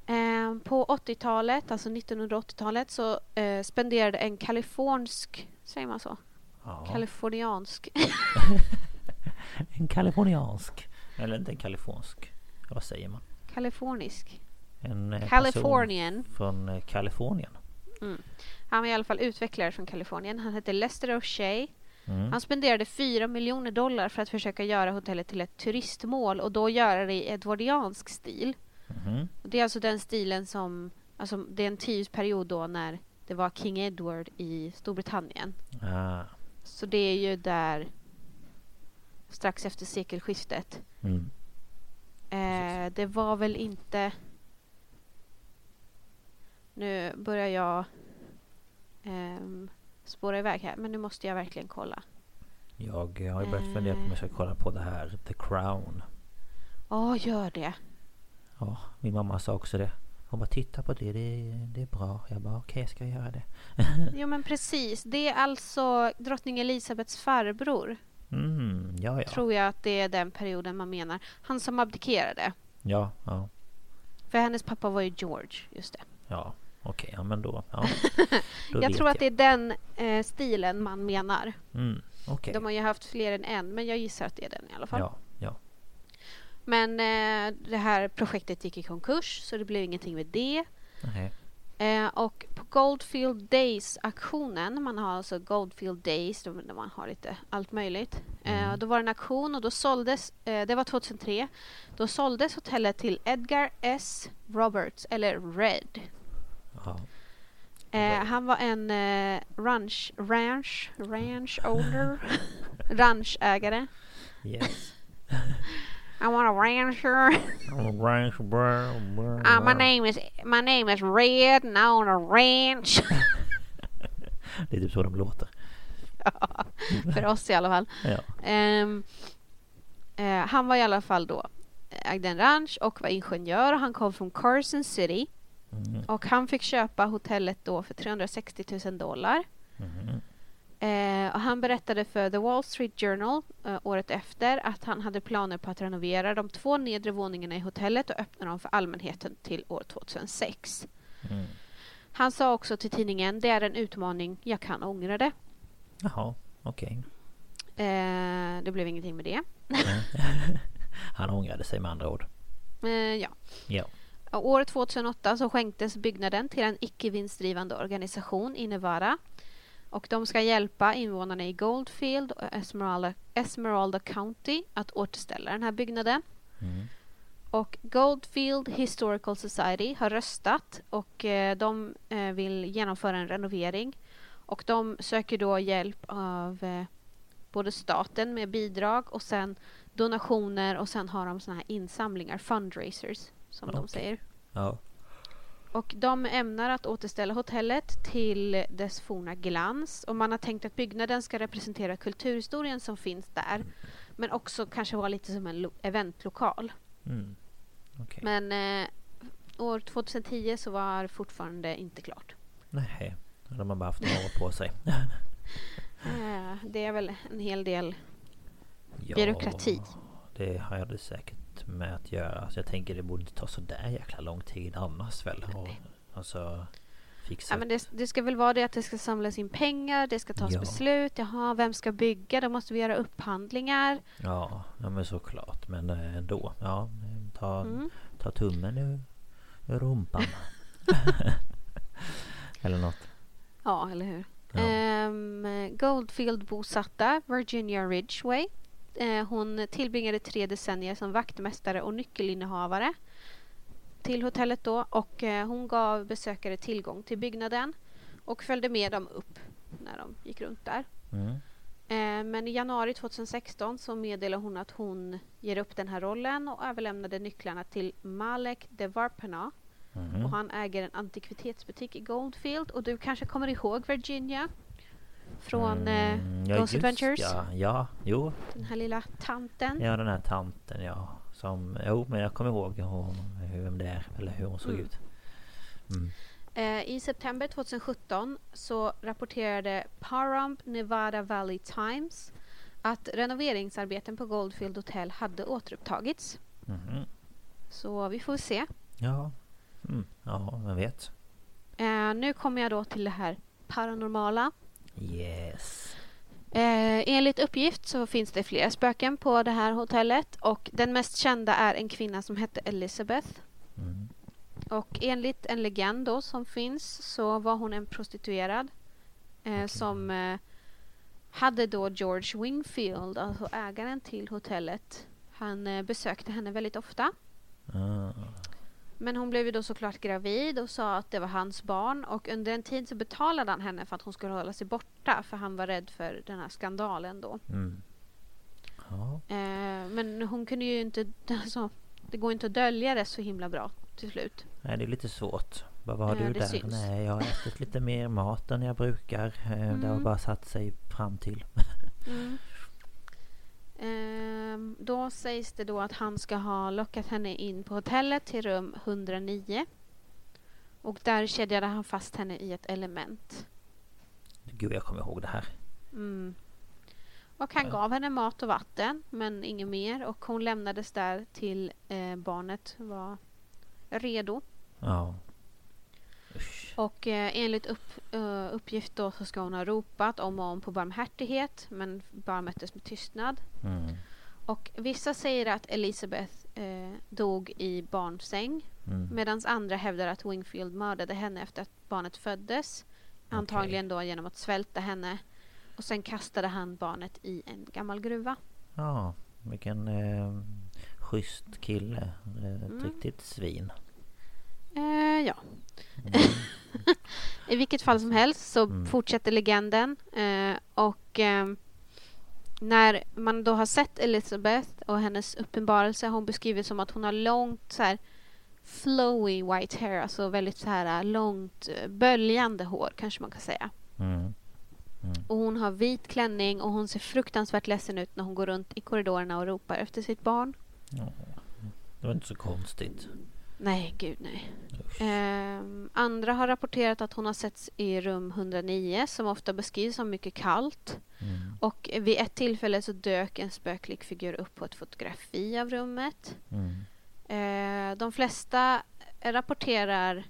Speaker 2: Eh, på 80-talet, alltså 1980-talet, så eh, spenderade en kalifornisk, säger man så?
Speaker 1: Ja.
Speaker 2: Kaliforniansk.
Speaker 1: En kaliforniansk. Eller inte en kalifornisk. Vad säger man?
Speaker 2: Kalifornisk.
Speaker 1: En eh,
Speaker 2: Californian.
Speaker 1: från eh, Kalifornien.
Speaker 2: Han var i alla fall utvecklare från Kalifornien. Han hette Lester O'Shea.
Speaker 1: Mm.
Speaker 2: Han spenderade 4 miljoner dollar för att försöka göra hotellet till ett turistmål och då göra det i edwardiansk stil. Och Det är alltså den stilen som, alltså det är en tidsperiod då när det var King Edward i Storbritannien.
Speaker 1: Ah.
Speaker 2: Så det är ju där strax efter sekelskiftet.
Speaker 1: Mm.
Speaker 2: Eh, det var väl inte... Nu börjar jag ehm, spåra iväg här, men nu måste jag verkligen kolla.
Speaker 1: Jag eh, har ju börjat fundera på om jag ska kolla på det här The Crown.
Speaker 2: Ja, gör det.
Speaker 1: Ja, min mamma sa också det. Hon bara titta på det, det, det är bra. Jag bara okej, jag ska göra det.
Speaker 2: Jo, men precis. Det är alltså drottning Elisabeths farbror.
Speaker 1: Mm, ja, ja.
Speaker 2: Tror jag att det är den perioden man menar. Han som abdikerade.
Speaker 1: Ja, ja.
Speaker 2: För hennes pappa var ju George, just det.
Speaker 1: Ja, okej, ja men då. Ja. Då
Speaker 2: jag tror att det är den eh, stilen man menar.
Speaker 1: Mm, okej.
Speaker 2: De har ju haft fler än en, men jag gissar att det är den i alla fall.
Speaker 1: Ja.
Speaker 2: Men eh, det här projektet gick i konkurs, så det blev ingenting med det.
Speaker 1: Nej.
Speaker 2: Eh, och på Goldfield Days-aktionen, man har alltså Goldfield Days, där man har lite allt möjligt. Eh,
Speaker 1: Mm.
Speaker 2: då var det en auktion och då såldes, eh, det var 2003, då såldes hotellet till Edgar S. Roberts, eller Red.
Speaker 1: Ja.
Speaker 2: Eh, han var en eh, ranch, ranch, ranch owner, ranchägare.
Speaker 1: Yes.
Speaker 2: I want a rancher. Uh, my name is my name is Red and I own a ranch.
Speaker 1: Det är typ så de låter.
Speaker 2: För oss i alla fall.
Speaker 1: Ja.
Speaker 2: Ehm, eh, han var i alla fall då ägde en ranch och var ingenjör. Han kom från Carson City
Speaker 1: Mm.
Speaker 2: och han fick köpa hotellet då för 360 000 dollar.
Speaker 1: Mhm.
Speaker 2: Eh, och han berättade för The Wall Street Journal eh, året efter att han hade planer på att renovera de två nedre våningarna i hotellet och öppna dem för allmänheten till år 2006.
Speaker 1: Mm.
Speaker 2: Han sa också till tidningen, det är en utmaning, jag kan ångra det.
Speaker 1: Jaha, okej.
Speaker 2: Eh, det blev ingenting med det.
Speaker 1: Han ångrade sig med andra ord.
Speaker 2: Eh, ja.
Speaker 1: Ja.
Speaker 2: Och År 2008 så skänktes byggnaden till en icke vinstdrivande organisation i Nevada. Och de ska hjälpa invånarna i Goldfield och Esmeralda, Esmeralda County att återställa den här byggnaden.
Speaker 1: Mm.
Speaker 2: Och Goldfield Historical Society har röstat och eh, de eh, vill genomföra en renovering. Och de söker då hjälp av eh, både staten med bidrag och sen donationer och sen har de såna här insamlingar, fundraisers som de
Speaker 1: Okej.
Speaker 2: säger.
Speaker 1: Ja.
Speaker 2: Och de ämnar att återställa hotellet till dess forna glans och man har tänkt att byggnaden ska representera kulturhistorien som finns där men också kanske vara lite som en lo- eventlokal.
Speaker 1: Mm. Okej.
Speaker 2: Men eh, år 2010 så var fortfarande inte klart.
Speaker 1: Nej. De har bara haft några år på sig.
Speaker 2: Eh, det är väl en hel del
Speaker 1: Ja,
Speaker 2: byråkrati.
Speaker 1: Det har jag det säkert med att göra. Så jag tänker det borde inte ta så där jäkla lång tid annars väl. Och, alltså, fixa
Speaker 2: Ja, men det, det ska väl vara det att det ska samlas in pengar, det ska tas
Speaker 1: Ja.
Speaker 2: beslut. Jaha, vem ska bygga? Då måste vi göra upphandlingar.
Speaker 1: Ja, ja men såklart. Men eh, ändå. Ja, ta,
Speaker 2: Mm.
Speaker 1: ta tummen ur, ur rumpan. Eller något.
Speaker 2: Ja, eller hur?
Speaker 1: Ja.
Speaker 2: Ehm, Goldfield-bosatta Virginia Ridgway. Eh, hon tillbringade tre decennier som vaktmästare och nyckelinnehavare till hotellet då och eh, hon gav besökare tillgång till byggnaden och följde med dem upp när de gick runt där.
Speaker 1: Mm.
Speaker 2: Eh, Men i januari 2016 så meddelade hon att hon ger upp den här rollen och överlämnade nycklarna till Malek Devarpana.
Speaker 1: Mhm.
Speaker 2: Och han äger en antikvitetsbutik i Goldfield. Och du kanske kommer ihåg Virginia? Från eh,
Speaker 1: Mm, ja,
Speaker 2: Ghost Adventures?
Speaker 1: Ja, ja, jo.
Speaker 2: Den här lilla tanten.
Speaker 1: Ja, den här tanten ja. Som, jo, men jag kommer ihåg hon, hur, vem det är. Eller hur hon såg
Speaker 2: Mm.
Speaker 1: ut. Mm.
Speaker 2: Eh, I september 2017 så rapporterade Pahrump Nevada Valley Times att renoveringsarbeten på Goldfield Hotel hade återupptagits.
Speaker 1: Mhm.
Speaker 2: Så vi får se.
Speaker 1: Ja. Mm. Ja, vem vet.
Speaker 2: Eh, nu kommer jag då till det här paranormala.
Speaker 1: Yes.
Speaker 2: Eh, enligt uppgift så finns det flera spöken på det här hotellet och den mest kända är en kvinna som hette Elizabeth.
Speaker 1: Mm.
Speaker 2: Och enligt en legend då som finns så var hon en prostituerad eh, som eh, hade då George Wingfield, alltså ägaren till hotellet. Han eh, besökte henne väldigt ofta.
Speaker 1: Ah.
Speaker 2: Men hon blev ju då såklart gravid och sa att det var hans barn och under en tid så betalade han henne för att hon skulle hålla sig borta för han var rädd för den här skandalen då.
Speaker 1: Mm. Ja.
Speaker 2: Eh, men hon kunde ju inte, alltså, det går inte att dölja det så himla bra till slut.
Speaker 1: Nej, det är lite svårt. Vad var
Speaker 2: Ja,
Speaker 1: du där?
Speaker 2: syns.
Speaker 1: Nej, jag har ätit lite mer mat än jag brukar. Eh, Det har
Speaker 2: Mm.
Speaker 1: bara satt sig fram till.
Speaker 2: Mm. Ehm, då sägs det då att han ska ha lockat henne in på hotellet till rum 109. Och där kedjade han fast henne i ett element.
Speaker 1: Gud, jag kommer ihåg det här.
Speaker 2: Mm. Och han gav henne mat och vatten men inget mer och hon lämnades där till eh, barnet var redo.
Speaker 1: Ja.
Speaker 2: Och eh, enligt upp, eh, uppgift då så ska hon ha ropat om och om på barmhärtighet men bara möttes med tystnad.
Speaker 1: Mm.
Speaker 2: Och vissa säger att Elizabeth eh, dog i barnsäng
Speaker 1: Mm.
Speaker 2: medan andra hävdar att Wingfield mördade henne efter att barnet föddes. Antagligen då genom att svälta henne. Och sen kastade han barnet i en gammal gruva.
Speaker 1: Ja, vilken eh, schysst kille. Eh, Ett
Speaker 2: Mm.
Speaker 1: riktigt svin.
Speaker 2: Eh, ja.
Speaker 1: Mm.
Speaker 2: I vilket fall som helst så
Speaker 1: Mm.
Speaker 2: fortsätter legenden. Eh, och ehm, när man då har sett Elizabeth och hennes uppenbarelse har hon beskrivit som att hon har långt så här flowy white hair, alltså väldigt så här äh, långt eh, böljande hår kanske man kan säga.
Speaker 1: Mm.
Speaker 2: Och hon har vit klänning och hon ser fruktansvärt ledsen ut när hon går runt i korridorerna och ropar efter sitt barn.
Speaker 1: Det var inte så konstigt.
Speaker 2: Nej, gud nej. Ehm, andra har rapporterat att hon har setts i rum 109 som ofta beskrivs som mycket kallt.
Speaker 1: Mm.
Speaker 2: Och vid ett tillfälle så dök en spöklik figur upp på ett fotografi av rummet.
Speaker 1: Mm.
Speaker 2: Eh, de flesta rapporterar,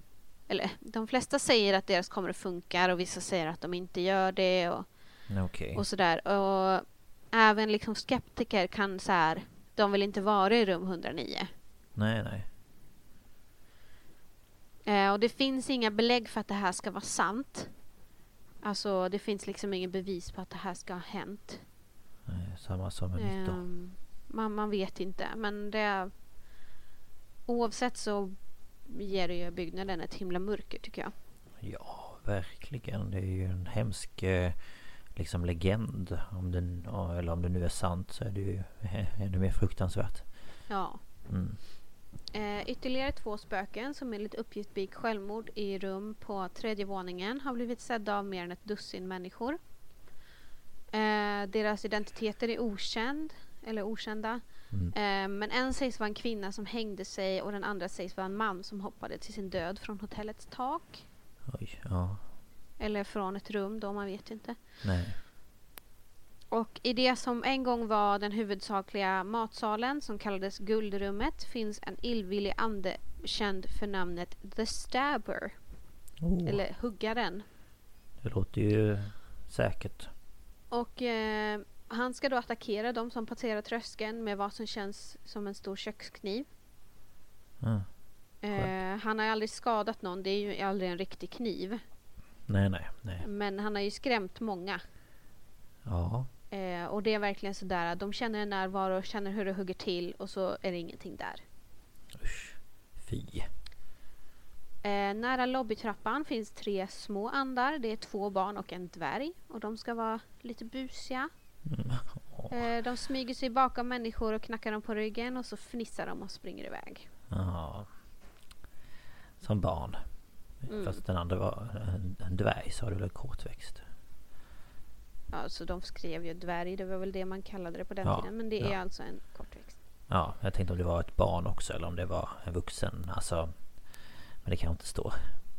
Speaker 2: eller de flesta säger att deras kameror funkar och vissa säger att de inte gör det och,
Speaker 1: Okej.
Speaker 2: och sådär. Och även liksom skeptiker kan så här, de vill inte vara i rum 109.
Speaker 1: Nej, nej.
Speaker 2: Eh, och det finns inga belägg för att det här ska vara sant. Alltså det finns liksom ingen bevis på att det här ska ha hänt.
Speaker 1: nej. Samma som med mitt då.
Speaker 2: Ehm, man, man vet inte men det Oavsett så ger det ju byggnaden ett himla mörker tycker jag.
Speaker 1: Ja, verkligen. Det är ju en hemsk eh, liksom legend. Om den, ja, eller om det nu är sant så är det ju ännu mer fruktansvärt.
Speaker 2: Ja.
Speaker 1: Mm.
Speaker 2: Eh, ytterligare två spöken som enligt uppgift begick självmord i rum på tredje våningen har blivit sedda av mer än ett dussin människor. Eh, deras identiteter är okänd, eller okända.
Speaker 1: Mm.
Speaker 2: Eh, men en sägs vara en kvinna som hängde sig och den andra sägs vara en man som hoppade till sin död från hotellets tak.
Speaker 1: Oj, ja.
Speaker 2: Eller från ett rum då, man vet inte.
Speaker 1: Nej.
Speaker 2: Och i det som en gång var den huvudsakliga matsalen som kallades Guldrummet finns en illvillig ande känd för namnet The Stabber.
Speaker 1: Oh,
Speaker 2: Eller huggaren.
Speaker 1: Det låter ju säkert.
Speaker 2: Och eh, han ska då attackera de som passerar tröskeln med vad som känns som en stor kökskniv.
Speaker 1: Ja.
Speaker 2: Eh, han har aldrig skadat någon, det är ju aldrig en riktig kniv.
Speaker 1: Nej, nej, nej.
Speaker 2: Men han har ju skrämt många.
Speaker 1: Ja.
Speaker 2: Eh, och det är verkligen sådär, de känner en närvaro, känner hur det hugger till och så är det ingenting där.
Speaker 1: Usch. Fy.
Speaker 2: Eh, nära lobbytrappan finns tre små andar. Det är två barn och en dvärg. Och de ska vara lite busiga.
Speaker 1: Mm.
Speaker 2: Eh, de smyger sig bakom människor och knackar dem på ryggen och så fnissar de och springer iväg.
Speaker 1: Ja. Som barn.
Speaker 2: Mm.
Speaker 1: Fast den andra var en, dvärg så var det väl kortväxt.
Speaker 2: Ja, så de skrev ju dvärg, det var väl det man kallade det på den
Speaker 1: Ja,
Speaker 2: tiden. Men det är
Speaker 1: ja.
Speaker 2: alltså en kortväxt.
Speaker 1: Ja, jag tänkte om det var ett barn också eller om det var en vuxen. Alltså. Men det kan inte stå.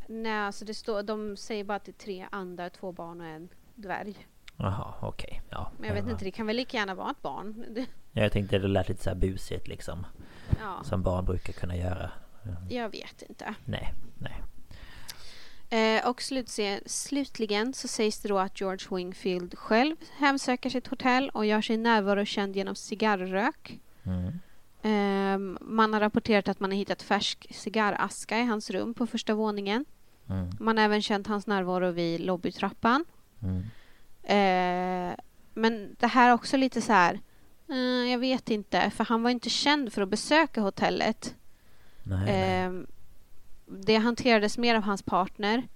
Speaker 2: Nej, alltså det står, de säger bara att det är tre andar, två barn och en dvärg.
Speaker 1: Jaha, okej. Ja.
Speaker 2: Men jag vet
Speaker 1: ja.
Speaker 2: inte, det kan väl lika gärna vara ett barn.
Speaker 1: Ja, jag tänkte det lät lite så här busigt liksom.
Speaker 2: Ja,
Speaker 1: Som barn brukar kunna göra.
Speaker 2: jag vet inte.
Speaker 1: Nej, nej.
Speaker 2: Eh, och slutligen så sägs det då att George Wingfield själv hemsöker sitt hotell och gör sin närvaro känd genom cigarrök.
Speaker 1: Mm.
Speaker 2: Ehm, man har rapporterat att man har hittat färsk cigarraska i hans rum på första våningen.
Speaker 1: Mm.
Speaker 2: Man har även känt hans närvaro vid lobbytrappan.
Speaker 1: Mm.
Speaker 2: Eh, men det här är också lite så här... eh, jag vet inte, för han var inte känd för att besöka hotellet.
Speaker 1: Nej, nej.
Speaker 2: Det hanterades mer av hans partner.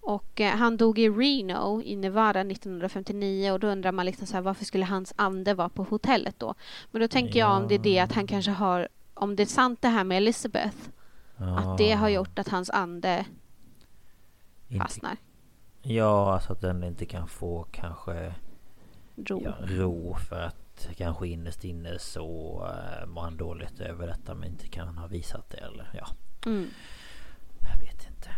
Speaker 2: Och eh, han dog i Reno i Nevada 1959 och då undrar man liksom så här, varför skulle hans ande vara på hotellet då? Men då tänker jag om det är det att han kanske har, om det är sant det här med Elizabeth, att det har
Speaker 1: Ja,
Speaker 2: gjort att hans ande
Speaker 1: inte-
Speaker 2: fastnar.
Speaker 1: Ja, alltså att den inte kan få kanske
Speaker 2: Ro.
Speaker 1: ja, ro för att kanske innerst inne så uh, mår han dåligt över detta men inte kan ha visat det eller ja.
Speaker 2: Mm.
Speaker 1: Jag vet inte.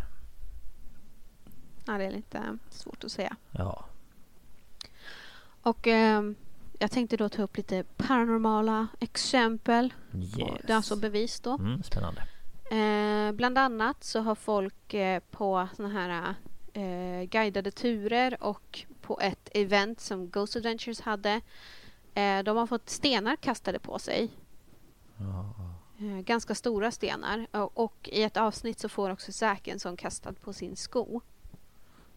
Speaker 2: Ja, det är lite svårt att säga.
Speaker 1: Ja.
Speaker 2: Och ehm, jag tänkte då ta upp lite paranormala exempel.
Speaker 1: Yes.
Speaker 2: Det är alltså bevis då.
Speaker 1: Mm, spännande.
Speaker 2: Eh, bland annat så har folk eh, på såna här eh, guidade turer och på ett event som Ghost Adventures hade. Eh, de har fått stenar kastade på sig.
Speaker 1: Ja.
Speaker 2: Eh, ganska stora stenar. Och, och i ett avsnitt så får också Zack en sån kastad på sin sko.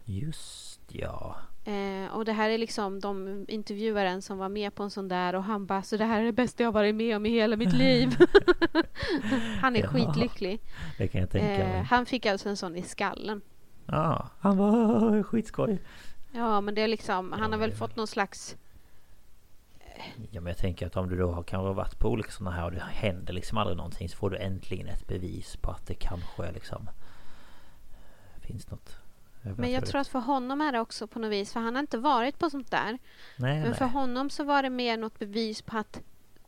Speaker 1: Just ja.
Speaker 2: Eh, och det här är liksom de intervjuaren som var med på en sån där och han bara så det här är det bästa jag varit med om i hela mitt liv. han är
Speaker 1: Ja.
Speaker 2: skitlycklig.
Speaker 1: Det kan jag tänka
Speaker 2: Eh,
Speaker 1: mig.
Speaker 2: han fick alltså en sån i skallen.
Speaker 1: Ja, han var skitskoj.
Speaker 2: Ja, men det är liksom, han
Speaker 1: Ja,
Speaker 2: har väl fått någon slags...
Speaker 1: Ja men jag tänker att om du då har kanske varit på olika sådana här och det händer liksom aldrig någonting så får du äntligen ett bevis på att det kanske liksom finns något
Speaker 2: Men jag tror att för honom är det också på något vis, för han har inte varit på sånt där.
Speaker 1: Nej,
Speaker 2: Men
Speaker 1: nej.
Speaker 2: för honom så var det mer något bevis på att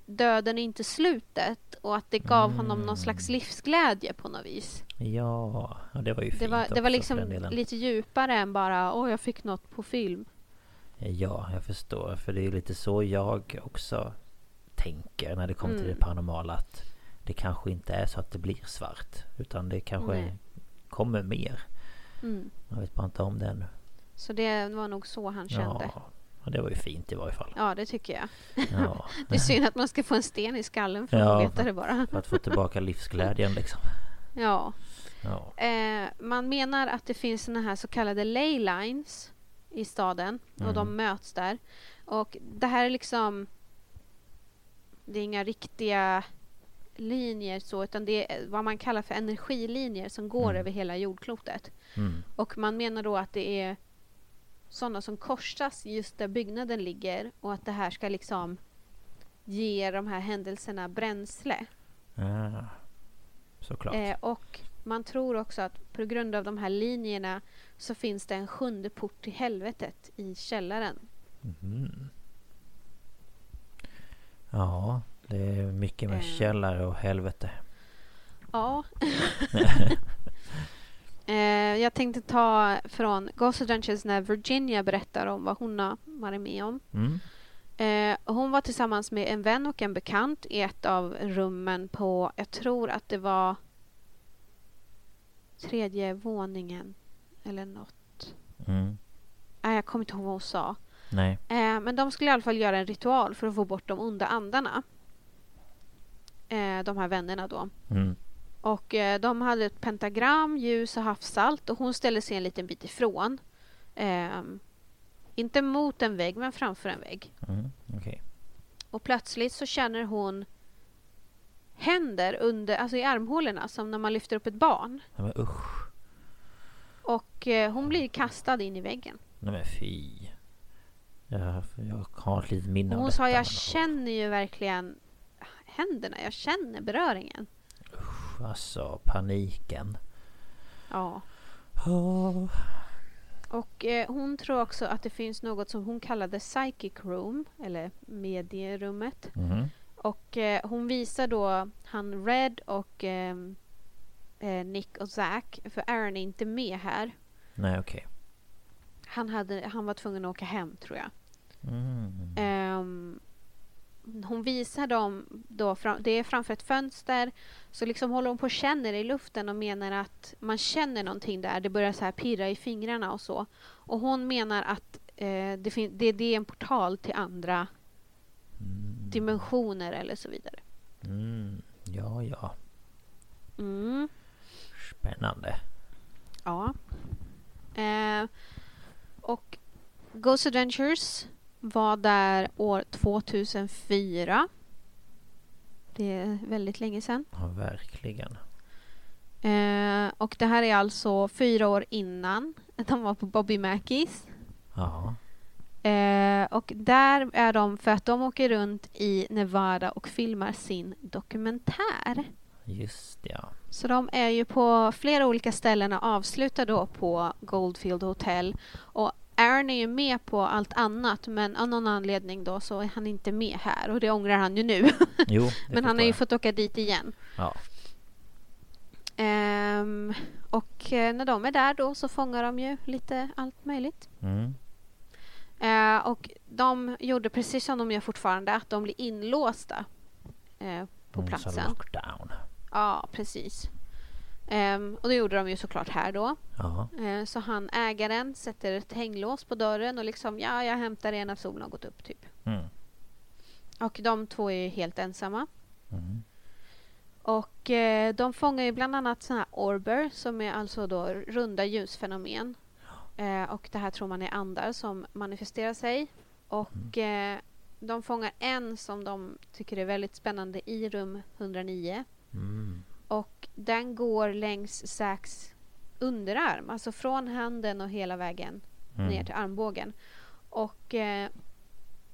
Speaker 2: döden är inte slutet och att det gav honom någon slags
Speaker 1: Mm.
Speaker 2: livsglädje på något vis.
Speaker 1: Ja, det var ju
Speaker 2: Det
Speaker 1: fint
Speaker 2: var,
Speaker 1: också
Speaker 2: det var liksom lite djupare än bara åh, jag fick något på film.
Speaker 1: Ja, jag förstår. För det är lite så jag också tänker när det kommer till
Speaker 2: Mm.
Speaker 1: det paranormala. Att det kanske inte är så att det blir svart. Utan det kanske
Speaker 2: Nej.
Speaker 1: kommer mer.
Speaker 2: Mm.
Speaker 1: Jag vet bara inte om det ännu.
Speaker 2: Så det var nog så han kände.
Speaker 1: Ja, det var ju fint i varje fall.
Speaker 2: Ja, det tycker jag.
Speaker 1: Ja,
Speaker 2: Det är synd att man ska få en sten i skallen för
Speaker 1: Ja,
Speaker 2: att veta det bara.
Speaker 1: för att få tillbaka livsglädjen liksom.
Speaker 2: Ja.
Speaker 1: Ja.
Speaker 2: Eh, man menar att det finns såna här så kallade ley lines i staden och de
Speaker 1: Mm.
Speaker 2: möts där. Och det här är liksom... Det är inga riktiga linjer så utan det är vad man kallar för energilinjer som går
Speaker 1: Mm.
Speaker 2: över hela jordklotet.
Speaker 1: Mm.
Speaker 2: Och man menar då att det är sådana som korsas just där byggnaden ligger och att det här ska liksom ge de här händelserna bränsle.
Speaker 1: Ja, såklart.
Speaker 2: Eh, och man tror också att på grund av de här linjerna så finns det en sjunde port till helvetet i källaren.
Speaker 1: Mhm. Ja, det är mycket med
Speaker 2: Eh.
Speaker 1: källare och helvete.
Speaker 2: Ja. eh, jag tänkte ta från Ghost Adventures när Virginia berättar om vad hon har varit med om.
Speaker 1: Mm.
Speaker 2: Eh, hon var tillsammans med en vän och en bekant i ett av rummen på, jag tror att det var tredje våningen. Eller något.
Speaker 1: Mm.
Speaker 2: Nej, jag kommer inte ihåg vad hon sa.
Speaker 1: Nej.
Speaker 2: Eh, men de skulle i alla fall göra en ritual för att få bort de onda andarna. Eh, de här vännerna då.
Speaker 1: Mm.
Speaker 2: Och eh, de hade ett pentagram, ljus och havssalt och hon ställde sig en liten bit ifrån. Ehm, inte mot en vägg men framför en vägg.
Speaker 1: Mm. Okej.
Speaker 2: Och plötsligt så känner hon händer under, alltså i armhålorna som när man lyfter upp ett barn.
Speaker 1: Nej men usch.
Speaker 2: Och eh, hon blir kastad in i väggen.
Speaker 1: Nej men fy. Jag, jag har ett litet minne
Speaker 2: Och hon sa jag känner ju verkligen händerna, jag känner beröringen.
Speaker 1: Usch, Alltså paniken.
Speaker 2: Ja.
Speaker 1: Oh.
Speaker 2: Och eh, hon tror också att det finns något som hon kallade psychic room, eller medierummet.
Speaker 1: Mhm.
Speaker 2: Och eh, hon visar då han Red och ehm, eh, Nick och Zack, för Aaron är inte med här.
Speaker 1: Nej okej.
Speaker 2: Han, hade, han var tvungen att åka hem tror jag.
Speaker 1: Mm.
Speaker 2: Ehm, hon visar dem då, fram, det är framför ett fönster, så liksom håller hon på och känner i luften och menar att man känner någonting där, det börjar så här pirra i fingrarna och så. Och hon menar att eh, det, det, det är en portal till andra dimensioner eller så vidare.
Speaker 1: Mm. Ja ja.
Speaker 2: Mm.
Speaker 1: Spännande.
Speaker 2: Ja. Eh, och Ghost Adventures var där år 2004. Det är väldigt länge sedan.
Speaker 1: Ja verkligen.
Speaker 2: Eh, och det här är alltså fyra år innan de var på Bobby Mackies.
Speaker 1: Ja.
Speaker 2: Eh, och där är de för att de åker runt i Nevada och filmar sin dokumentär.
Speaker 1: Just ja.
Speaker 2: Så de är ju på flera olika ställen och avslutar då på Goldfield Hotel. Och Aaron är ju med på allt annat men av någon anledning då så är han inte med här och det ångrar han ju nu.
Speaker 1: Jo.
Speaker 2: men han har ju fått åka dit igen.
Speaker 1: Ja.
Speaker 2: Ehm, och eh, när de är där då så fångar de ju lite allt möjligt.
Speaker 1: Mm.
Speaker 2: Eh, och de gjorde precis som de gör fortfarande, att de blir inlåsta eh, på
Speaker 1: Mm,
Speaker 2: platsen. Ja, precis. Ehm, och det gjorde de ju såklart här då. Eh, så han, ägaren, sätter ett hänglås på dörren och liksom ja, jag hämtar er när solen har gått upp typ.
Speaker 1: Mm.
Speaker 2: Och de två är ju helt ensamma.
Speaker 1: Mm.
Speaker 2: Och eh, de fångar ju bland annat sådana här orber som är alltså då runda ljusfenomen. Eh, och det här tror man är andar som manifesterar sig. Och eh, de fångar en som de tycker är väldigt spännande i rum 109. Och den går längs Zacks underarm, alltså från handen och hela vägen
Speaker 1: Mm.
Speaker 2: ner till armbågen. Och eh,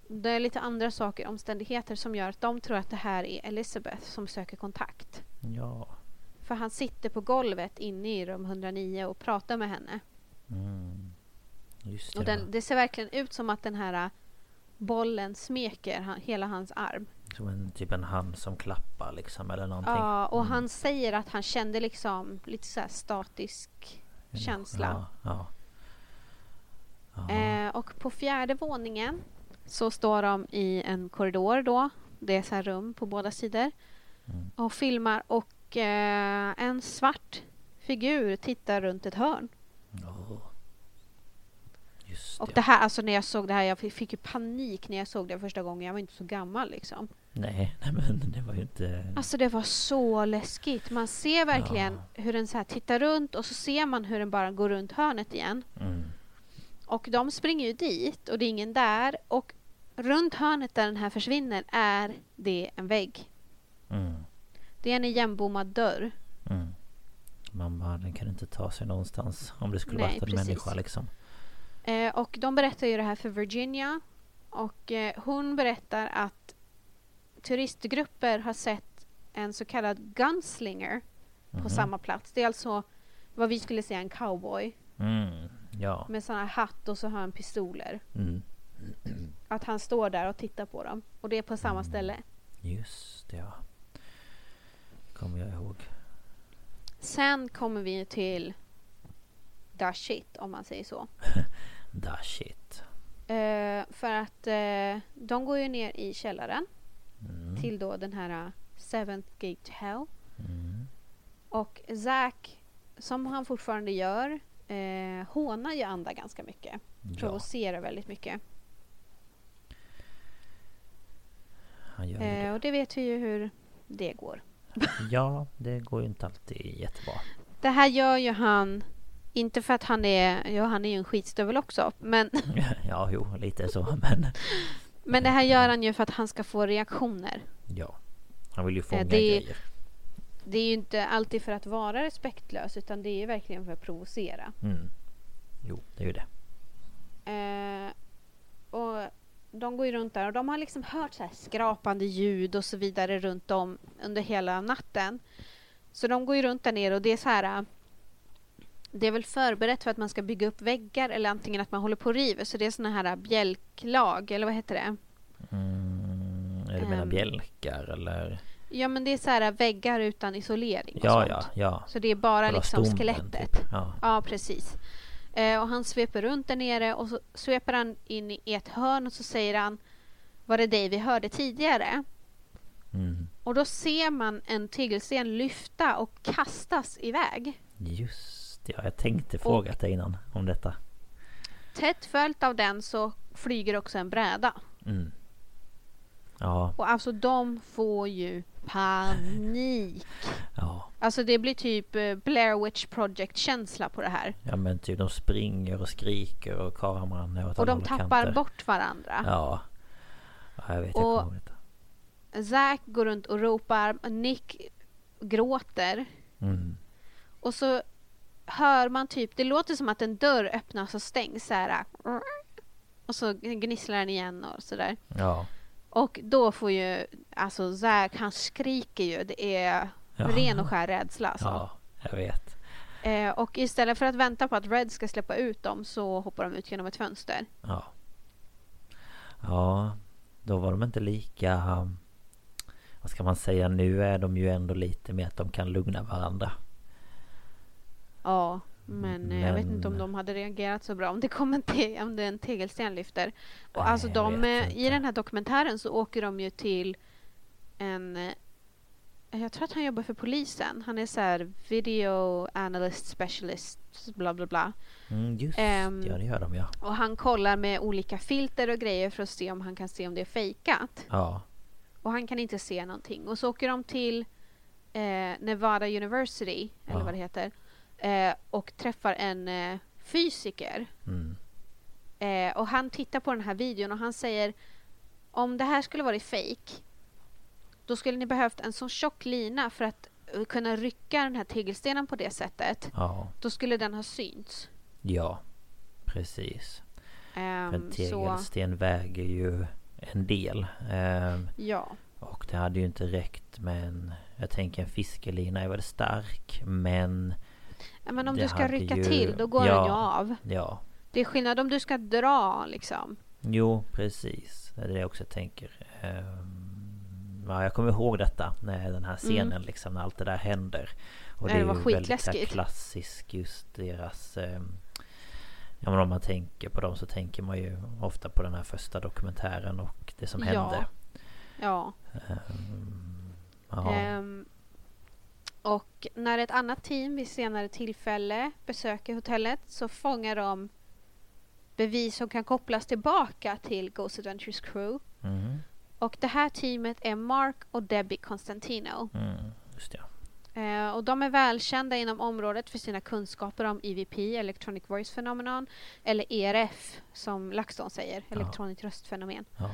Speaker 2: det är lite andra saker, omständigheter som gör att de tror att det här är Elizabeth som söker kontakt.
Speaker 1: Ja.
Speaker 2: För han sitter på golvet inne i rum 109 och pratar med henne.
Speaker 1: Mm. Just
Speaker 2: Och
Speaker 1: det.
Speaker 2: den, det ser verkligen ut som att den här eh, bollen smeker han, hela hans arm.
Speaker 1: Som en, typ en hand som klappar liksom eller någonting.
Speaker 2: Ja, och
Speaker 1: Mm.
Speaker 2: han säger att han kände liksom lite så statisk känsla.
Speaker 1: Ja. ja. ja.
Speaker 2: Eh, och på fjärde våningen så står de i en korridor då. Det är så här rum på båda sidor.
Speaker 1: Mm.
Speaker 2: Och filmar och eh, en svart figur tittar runt ett hörn.
Speaker 1: Åh. Just
Speaker 2: Och
Speaker 1: det.
Speaker 2: här, alltså när jag såg det här, jag fick, fick ju panik när jag såg det första gången. Jag var inte så gammal liksom.
Speaker 1: Nej, nej men det var ju inte...
Speaker 2: Alltså det var så läskigt. Man ser verkligen hur den så här tittar runt och så ser man hur den bara går runt hörnet igen.
Speaker 1: Mm.
Speaker 2: Och de springer ju dit och det är ingen där. Och runt hörnet där den här försvinner är det en vägg.
Speaker 1: Mm.
Speaker 2: Det är en igenbommad dörr.
Speaker 1: Mm. Man bara, den kan inte ta sig någonstans om det skulle
Speaker 2: Nej,
Speaker 1: varit en
Speaker 2: precis.
Speaker 1: människa liksom.
Speaker 2: Eh, och de berättar ju det här för Virginia. Och eh, hon berättar att turistgrupper har sett en så kallad gunslinger på
Speaker 1: Mhm.
Speaker 2: samma plats. Det är alltså vad vi skulle säga en cowboy
Speaker 1: Mm. Ja.
Speaker 2: med sån här hatt och så har han pistoler.
Speaker 1: Mm.
Speaker 2: Att han står där och tittar på dem. Och det är på samma ställe.
Speaker 1: Just det, ja. Kommer jag ihåg.
Speaker 2: Sen kommer vi till the shit om man säger så.
Speaker 1: Da shit.
Speaker 2: Eh, för att eh, de går ju ner i källaren
Speaker 1: Mm.
Speaker 2: Till då den här uh, Seventh Gate to Hell.
Speaker 1: Mm.
Speaker 2: Och Zack, som han fortfarande gör, eh, hånar ju andra ganska mycket.
Speaker 1: Ja,
Speaker 2: Provocerar väldigt mycket. Eh,
Speaker 1: det.
Speaker 2: och det vet vi ju hur det går.
Speaker 1: Ja, det går ju inte alltid jättebra.
Speaker 2: Det här gör ju han, inte för att han är, ja han är ju en skitstövel också, men,
Speaker 1: Ja, jo, lite så, men
Speaker 2: men det här gör han ju för att han ska få reaktioner.
Speaker 1: ja. Han vill ju fånga
Speaker 2: det-
Speaker 1: grejer.
Speaker 2: Det är ju inte alltid för att vara respektlös utan det är ju verkligen för att provocera.
Speaker 1: Mm. Jo, det är ju det.
Speaker 2: Eh, och de går ju runt där och de har liksom hört så här skrapande ljud och så vidare runt om under hela natten. Så de går ju runt där nere och det är så här eh, det är väl förberett för att man ska bygga upp väggar eller antingen att man håller på och river. Så det är såna här bjälklag, eller vad heter det?
Speaker 1: Mm, är det menar
Speaker 2: Ehm,
Speaker 1: bjälkar eller?
Speaker 2: Ja men det är så här väggar utan isolering och
Speaker 1: Ja,
Speaker 2: sånt.
Speaker 1: ja, ja.
Speaker 2: Så det är bara
Speaker 1: Själva
Speaker 2: liksom
Speaker 1: stommen,
Speaker 2: skelettet.
Speaker 1: Typ. Ja.
Speaker 2: Ja, precis. Eh, och han sveper runt där nere och så sveper han in i ett hörn och så säger han Var det dig vi hörde tidigare?
Speaker 1: Mm.
Speaker 2: Och då ser man en tegelsten lyfta och kastas iväg.
Speaker 1: Just ja, jag tänkte fråga dig innan om detta.
Speaker 2: Tätt följt av den så flyger också en bräda.
Speaker 1: Mm. Ja,
Speaker 2: Och alltså de får ju panik.
Speaker 1: ja.
Speaker 2: Alltså det blir typ eh, Blair Witch Project-känsla på det här.
Speaker 1: Ja men typ de springer och skriker och kameran är åt
Speaker 2: Och de tappar
Speaker 1: kanter.
Speaker 2: bort varandra.
Speaker 1: Ja. ja jag vet, jag
Speaker 2: Och-
Speaker 1: detta.
Speaker 2: Zack går runt och ropar. Nick gråter.
Speaker 1: Mm.
Speaker 2: Och så hör man typ, det låter som att en dörr öppnas och stängs så här. Och så gnisslar den igen och sådär.
Speaker 1: Ja.
Speaker 2: Och då får ju, alltså Zack han skriker ju. Det är
Speaker 1: Ja.
Speaker 2: ren och skär rädsla alltså.
Speaker 1: Ja, jag vet.
Speaker 2: Eh, och istället för att vänta på att Red ska släppa ut dem så hoppar de ut genom ett fönster.
Speaker 1: Ja. Ja, då var de inte lika... Vad ska man säga? Nu är de ju ändå lite mer att de kan lugna varandra.
Speaker 2: Ja, men, eh, jag vet inte om
Speaker 1: Men-
Speaker 2: de hade reagerat så bra om det kom en, te- om det en tegelsten lyfter. Och
Speaker 1: Nej,
Speaker 2: alltså de, eh, i den här dokumentären så åker de ju till en eh, jag tror att han jobbar för polisen. Han är så här video analyst specialist bla bla bla.
Speaker 1: Mm, just
Speaker 2: Ehm,
Speaker 1: ja, det gör de ja.
Speaker 2: Och han kollar med olika filter och grejer för att se om han kan se om det är fejkat.
Speaker 1: Ja.
Speaker 2: Och han kan inte se någonting. Och så åker de till eh, Nevada University, eller
Speaker 1: Ja.
Speaker 2: vad det heter, eh, och träffar en eh, fysiker.
Speaker 1: Mm.
Speaker 2: Eh, och han tittar på den här videon och han säger om det här skulle varit fake då skulle ni behövt en så tjock lina för att eh, kunna rycka den här tegelstenen på det sättet.
Speaker 1: Ja.
Speaker 2: Då skulle den ha synts.
Speaker 1: Ja. Precis. För en
Speaker 2: så,
Speaker 1: tegelsten väger ju en del. Ehm,
Speaker 2: ja.
Speaker 1: och det hade ju inte räckt med en... Jag tänker en fiskelina är väl stark men...
Speaker 2: Ja, Men om
Speaker 1: Det
Speaker 2: du ska rycka
Speaker 1: ju-
Speaker 2: till då går
Speaker 1: ja.
Speaker 2: den ju av.
Speaker 1: Ja.
Speaker 2: Det är skillnad om du ska dra liksom.
Speaker 1: Jo, precis. Det är det jag också tänker. Ehm, ja, jag kommer ihåg detta. När den här scenen liksom, när allt det där händer. Och
Speaker 2: Mm. Ja, det var
Speaker 1: ju väldigt
Speaker 2: skitläskigt.
Speaker 1: klassisk just deras... ehm, ja men om man tänker på dem så tänker man ju ofta på den här första dokumentären och det som
Speaker 2: Ja.
Speaker 1: hände.
Speaker 2: Ja.
Speaker 1: Ehm, ja.
Speaker 2: Ehm, och när ett annat team vid senare tillfälle besöker hotellet så fångar de bevis som kan kopplas tillbaka till Ghost Adventures crew.
Speaker 1: Mm,
Speaker 2: Och det här teamet är Mark och Debbie Constantino.
Speaker 1: mm, just ja.
Speaker 2: Eh, och de är välkända inom området för sina kunskaper om EVP, Electronic Voice Phenomenon, eller ERF som LaxTon säger,
Speaker 1: Ja.
Speaker 2: elektroniskt röstfenomen.
Speaker 1: ja.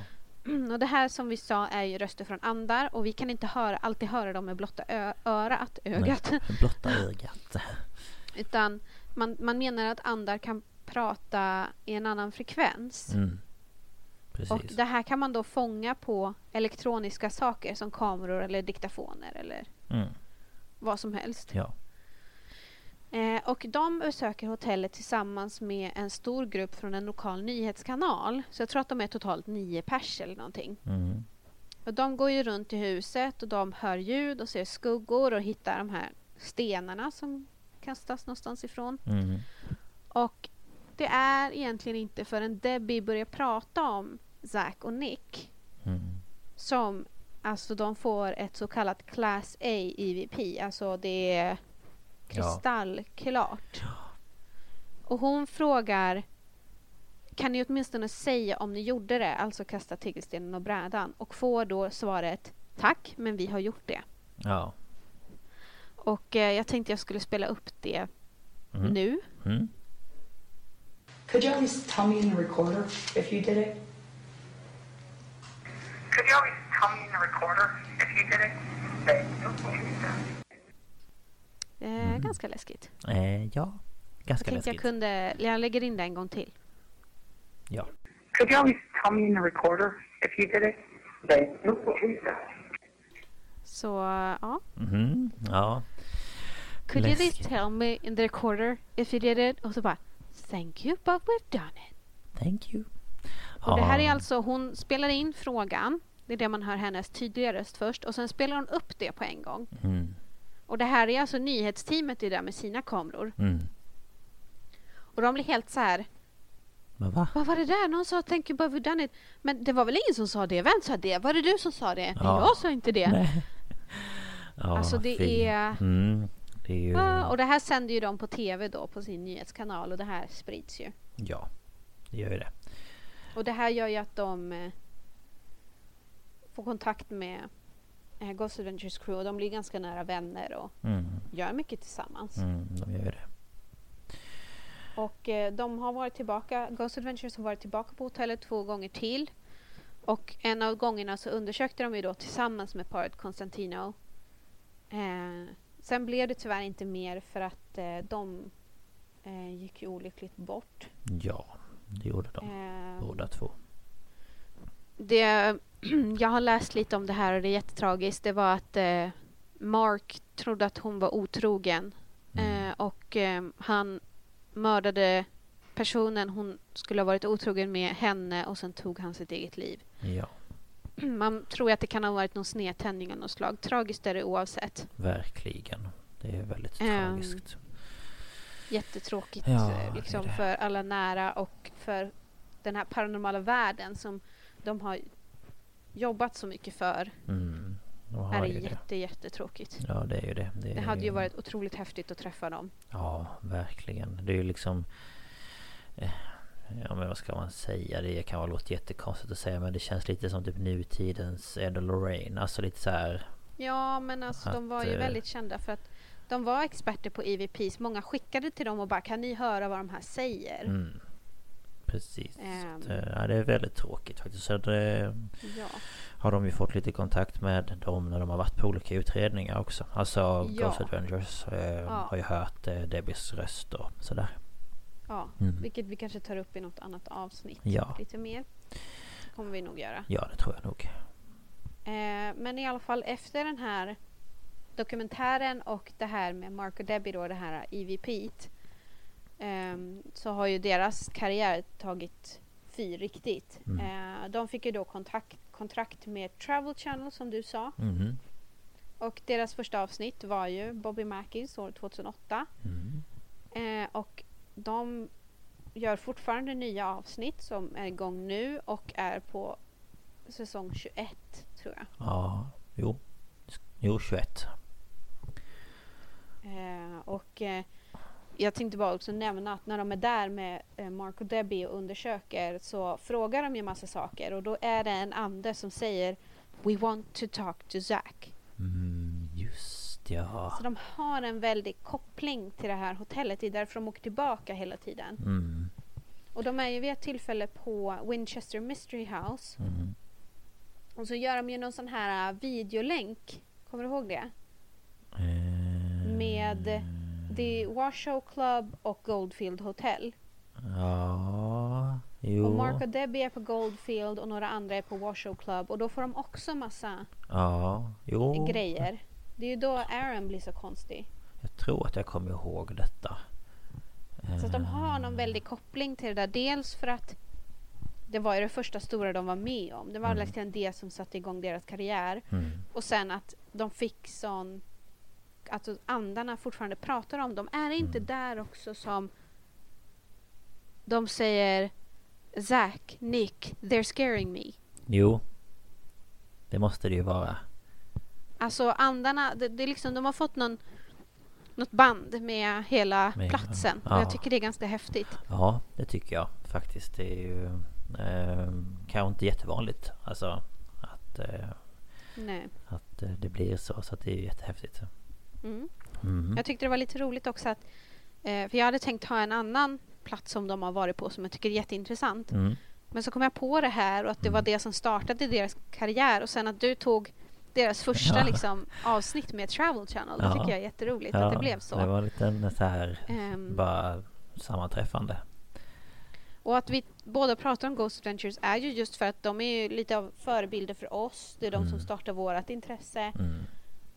Speaker 2: Och det här som vi sa är ju röster från andar och vi kan inte höra, alltid höra dem med blotta ö- örat, ögat.
Speaker 1: Nej, blotta ögat.
Speaker 2: Utan man, man menar att andar kan prata i en annan frekvens.
Speaker 1: Mm.
Speaker 2: Och det här kan man då fånga på elektroniska saker som kameror eller diktafoner eller
Speaker 1: Mm.
Speaker 2: vad som helst.
Speaker 1: Ja.
Speaker 2: Eh, och de besöker hotellet tillsammans med en stor grupp från en lokal nyhetskanal. Så jag tror att de är totalt nio pers eller någonting.
Speaker 1: Mm.
Speaker 2: Och de går ju runt i huset och de hör ljud och ser skuggor och hittar de här stenarna som kastas någonstans ifrån.
Speaker 1: Mm.
Speaker 2: Och det är egentligen inte förrän Debbie börjar prata om Zack och Nick
Speaker 1: Mm.
Speaker 2: som alltså de får ett så kallat Class A EVP. Alltså det är
Speaker 1: Ja.
Speaker 2: kristallklart. Och hon frågar kan ni åtminstone säga om ni gjorde det, alltså kasta tegelstenen och brädan? Och får då svaret tack, men vi har gjort det.
Speaker 1: Ja.
Speaker 2: Och eh, jag tänkte jag skulle spela upp det
Speaker 1: Mm.
Speaker 2: nu.
Speaker 1: Mm.
Speaker 6: Could you always tell me in the recorder if you did it?
Speaker 7: Could you always tell me in the recorder if you did it? You.
Speaker 2: Eh, Ganska läskigt.
Speaker 1: Eh, ja.
Speaker 2: Jag
Speaker 1: Ganska
Speaker 2: jag
Speaker 1: läskigt.
Speaker 2: kunde, jag lägger in det en gång till.
Speaker 1: Ja.
Speaker 7: Could you always tell me in the recorder if you did it? Thank you.
Speaker 2: Så ja.
Speaker 1: Mhm. Ja.
Speaker 2: Could you at least
Speaker 1: Läskigt.
Speaker 2: tell me in the recorder if you did it? Och så bara Thank you but we've done it.
Speaker 1: Thank you.
Speaker 2: Och det här är alltså, hon spelar in frågan. Det är det man hör hennes tydliga röst först. Och sen spelar hon upp det på en gång.
Speaker 1: Mm.
Speaker 2: Och det här är alltså nyhetsteamet det där med sina kameror.
Speaker 1: Mm.
Speaker 2: Och de blir helt så här.
Speaker 1: Men va?
Speaker 2: Vad var det där? Någon sa thank you we've done it. Men det var väl ingen som sa det? Vem sa det? Var det du som sa det?
Speaker 1: Ja.
Speaker 2: jag sa inte det.
Speaker 1: Nej. Ja,
Speaker 2: Alltså, det
Speaker 1: fy.
Speaker 2: är-
Speaker 1: Mm. Det är ju...
Speaker 2: Ja, och det här sänder ju de på tv då på sin nyhetskanal och det här sprids ju.
Speaker 1: Ja. Det gör ju det.
Speaker 2: Och det här gör ju att de eh, får kontakt med eh, Ghost Adventures crew och de blir ganska nära vänner och
Speaker 1: Mm.
Speaker 2: gör mycket tillsammans.
Speaker 1: Mm. De gör det.
Speaker 2: Och eh, de har varit tillbaka, Ghost Adventures har varit tillbaka på hotellet två gånger till. Och en av gångerna så undersökte de ju då tillsammans med paret Constantino. Eh, sen blev det tyvärr inte mer för att eh, de eh, gick ju olyckligt bort.
Speaker 1: Ja. Det gjorde de.
Speaker 2: Eh,
Speaker 1: Båda två.
Speaker 2: Det, jag har läst lite om det här och det är jättetragiskt. Det var att eh, Mark trodde att hon var otrogen
Speaker 1: Mm.
Speaker 2: eh, och eh, han mördade personen hon skulle ha varit otrogen med henne och sen tog han sitt eget liv.
Speaker 1: Ja.
Speaker 2: Man tror att det kan ha varit någon snedtändning av något slag. Tragiskt är det oavsett.
Speaker 1: Verkligen. Det är väldigt
Speaker 2: Ehm,
Speaker 1: tragiskt.
Speaker 2: Jättetråkigt
Speaker 1: Ja,
Speaker 2: eh,
Speaker 1: det
Speaker 2: liksom,
Speaker 1: det.
Speaker 2: för alla nära och för den här paranormala världen som de har jobbat så mycket för.
Speaker 1: Mm.
Speaker 2: Är det jätte, jättetråkigt.
Speaker 1: Ja, det är ju det. Det,
Speaker 2: Det hade ju varit otroligt häftigt att träffa dem.
Speaker 1: Ja, verkligen. Det är ju liksom... eh, Ja men vad ska man säga? Det kan vara låta jättekonstigt att säga men det känns lite som typ nutidens Ed och Lorraine. Alltså lite så här.
Speaker 2: Ja, men alltså de var
Speaker 1: Att,
Speaker 2: ju
Speaker 1: eh,
Speaker 2: väldigt kända för att de var experter på EVPs. Många skickade till dem och bara kan ni höra vad de här säger?
Speaker 1: Mm, precis.
Speaker 2: Ehm.
Speaker 1: Det, ja, det är väldigt tråkigt faktiskt. Så det,
Speaker 2: Ja.
Speaker 1: har de ju fått lite kontakt med dem när de har varit på olika utredningar också. Alltså
Speaker 2: Ja.
Speaker 1: Ghost Adventures eh,
Speaker 2: Ja.
Speaker 1: har ju hört eh, Debbies röst och sådär.
Speaker 2: ja.
Speaker 1: Mm.
Speaker 2: Vilket vi kanske tar upp i något annat avsnitt.
Speaker 1: Ja.
Speaker 2: Lite mer. Kommer vi nog göra.
Speaker 1: Ja, det tror jag nog.
Speaker 2: Eh, men i alla fall efter den här dokumentären och det här med Mark och Debbie då, det här EVP. Ehm, så har ju deras karriär tagit fyr riktigt.
Speaker 1: Mm.
Speaker 2: Eh, de fick ju då kontakt, kontrakt med Travel Channel som du sa.
Speaker 1: Mhm.
Speaker 2: Och deras första avsnitt var ju Bobby Mackies år 2008.
Speaker 1: Mm.
Speaker 2: Eh, och de gör fortfarande nya avsnitt som är igång nu och är på säsong 21 tror jag.
Speaker 1: Ja, jo. Jo, 21.
Speaker 2: Eh, och eh, jag tänkte bara också nämna att när de är där med eh, Mark och Debbie och undersöker så frågar de ju massa saker och då är det en ande som säger We want to talk to Zack.
Speaker 1: Mm, just ja.
Speaker 2: Så de har en väldig koppling till det här hotellet. Det är därför de åker tillbaka hela tiden.
Speaker 1: Mm,
Speaker 2: Och de är ju vid ett tillfälle på Winchester Mystery House.
Speaker 1: mm.
Speaker 2: Och så gör de ju någon sån här äh, videolänk. Kommer du ihåg det?
Speaker 1: Eh,
Speaker 2: Med The Washoe Club och Goldfield Hotel.
Speaker 1: Ja, jo.
Speaker 2: Och Mark och Debbie är på Goldfield och några andra är på Washoe Club. Och då får de också massa
Speaker 1: Ja, jo.
Speaker 2: grejer. Det är ju då Aaron blir så konstig.
Speaker 1: Jag tror att jag kommer ihåg detta.
Speaker 2: Så att de har någon väldig koppling till det där. Dels för att det var ju det första stora de var med om. Det var
Speaker 1: Mm.
Speaker 2: verkligen det som satte igång deras karriär.
Speaker 1: Mm.
Speaker 2: Och sen att de fick sån... Alltså andarna fortfarande pratar om dem. Är det inte
Speaker 1: Mm.
Speaker 2: där också som de säger Zack, Nick, they're scaring me.
Speaker 1: Jo. Det måste det ju vara.
Speaker 2: Alltså andarna, det, det är liksom, de har fått någon något band med hela
Speaker 1: Med-
Speaker 2: platsen.
Speaker 1: ja.
Speaker 2: Och jag tycker det är ganska häftigt.
Speaker 1: Ja, det tycker jag faktiskt. Det är ju eh, kanske inte jättevanligt. Alltså att, eh, att eh, det blir så. Så att det är ju jättehäftigt.
Speaker 2: Mm.
Speaker 1: Mm.
Speaker 2: Jag tyckte det var lite roligt också att eh, för jag hade tänkt ha en annan plats som de har varit på som jag tycker är jätteintressant.
Speaker 1: Mm.
Speaker 2: Men så kom jag på det här och att det var det som startade deras karriär och sen att du tog deras första
Speaker 1: Ja.
Speaker 2: liksom, avsnitt med Travel Channel. Det
Speaker 1: Ja.
Speaker 2: tycker jag är jätteroligt att det blev så.
Speaker 1: Det var lite så här
Speaker 2: Ehm.
Speaker 1: bara sammanträffande.
Speaker 2: Och att vi båda pratar om Ghost Adventures är ju just för att de är lite av förebilder för oss. Det är de som
Speaker 1: Mm.
Speaker 2: startar vårt intresse.
Speaker 1: Mm.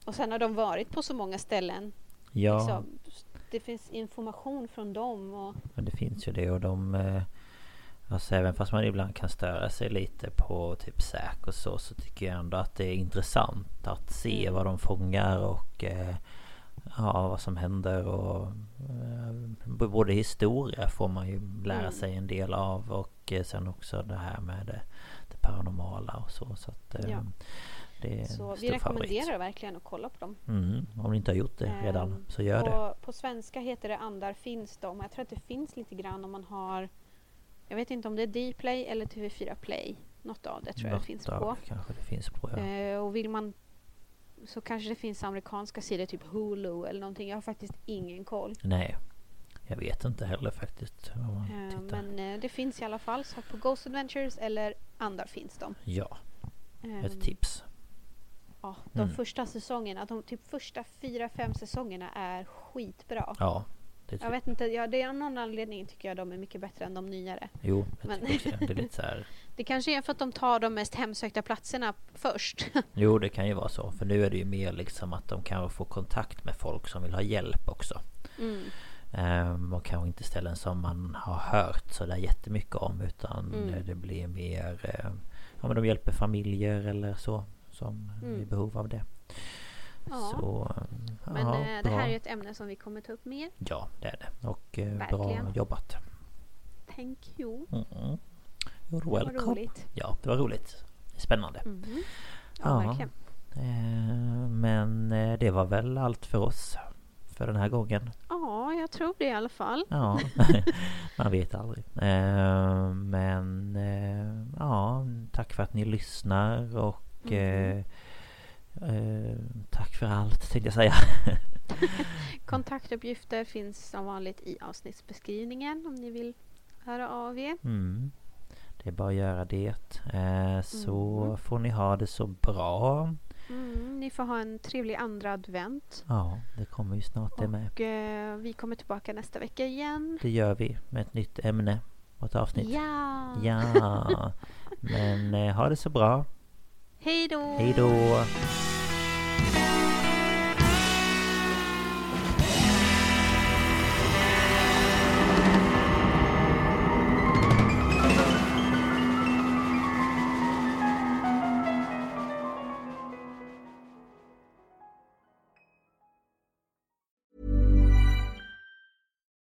Speaker 2: Och sen har de varit på så många ställen.
Speaker 1: Ja,
Speaker 2: Liksom, det finns information från dem. Och,
Speaker 1: men det finns ju det och de... Eh, alltså även fast man ibland kan störa sig lite på typ säk och så så tycker jag ändå att det är intressant att se
Speaker 2: Mm.
Speaker 1: vad de fångar och eh, ja, vad som händer och eh, både historia får man ju lära
Speaker 2: Mm.
Speaker 1: sig en del av och eh, sen också det här med det, det paranormala och så. Så att eh,
Speaker 2: Ja.
Speaker 1: Det är
Speaker 2: så vi rekommenderar
Speaker 1: favorit.
Speaker 2: verkligen att kolla på dem.
Speaker 1: Mm, om ni inte har gjort det redan
Speaker 2: Ehm,
Speaker 1: så gör det.
Speaker 2: på, på svenska heter det Andar finns de. Jag tror att det finns lite grann om man har Jag vet inte om det är Dplay eller TV4 Play. Något av det tror jag det finns på.
Speaker 1: kanske det finns på ja.
Speaker 2: Eh, och vill man så kanske det finns amerikanska sidor, typ Hulu eller någonting. Jag har faktiskt ingen koll.
Speaker 1: Nej Jag vet inte heller faktiskt tittar.
Speaker 2: men eh, det finns i alla fall. Så på Ghost Adventures eller Andar finns de.
Speaker 1: Ja, ett
Speaker 2: Ehm,
Speaker 1: tips
Speaker 2: Ja, de
Speaker 1: Mm.
Speaker 2: första säsongerna, de typ första fyra, fem säsongerna är skitbra.
Speaker 1: Ja
Speaker 2: Jag vet inte, ja, det är av någon anledning tycker jag de är mycket bättre än de nyare.
Speaker 1: Jo, jag
Speaker 2: Men-
Speaker 1: tycker också det. Är lite så här
Speaker 2: Det kanske är för att de tar de mest hemsökta platserna först.
Speaker 1: Jo det kan ju vara så För nu är det ju mer liksom att de kanske får kontakt med folk som vill ha hjälp också
Speaker 2: Mm.
Speaker 1: Ehm, Och kanske inte ställen som man har hört sådär jättemycket om Utan
Speaker 2: Mm.
Speaker 1: det blir mer eh, Ja men de hjälper familjer eller så Som är i
Speaker 2: Mm.
Speaker 1: behov av det
Speaker 2: Ja.
Speaker 1: Så eh,
Speaker 2: Men
Speaker 1: ja,
Speaker 2: eh, det
Speaker 1: bra.
Speaker 2: här är ju ett ämne som vi kommer ta upp mer.
Speaker 1: Ja det är det Och eh, bra jobbat
Speaker 2: Thank you.
Speaker 1: mm. You're welcome
Speaker 2: roligt.
Speaker 1: Ja det var roligt Spännande
Speaker 2: Mhm. Ja, verkligen.
Speaker 1: Eh, Men det var väl allt för oss För den här gången
Speaker 2: Ja, jag tror det i alla fall.
Speaker 1: Ja, man vet aldrig Eh, Men ja, tack för att ni lyssnar och
Speaker 2: Mhm.
Speaker 1: eh, eh, Tack för allt tänkte jag säga
Speaker 2: Kontaktuppgifter finns som vanligt i avsnittsbeskrivningen om ni vill höra av er.
Speaker 1: mm. Det är bara att göra det Eh, Så
Speaker 2: Mm.
Speaker 1: får ni ha det så bra
Speaker 2: Mm, ni får ha en trevlig andra advent.
Speaker 1: Ja, det kommer ju snart det med
Speaker 2: Och eh, vi kommer tillbaka nästa vecka igen.
Speaker 1: Det gör vi med ett nytt ämne och ett avsnitt
Speaker 2: Ja!
Speaker 1: Ja, men eh, ha det så bra.
Speaker 2: Hej då!
Speaker 1: Hej då!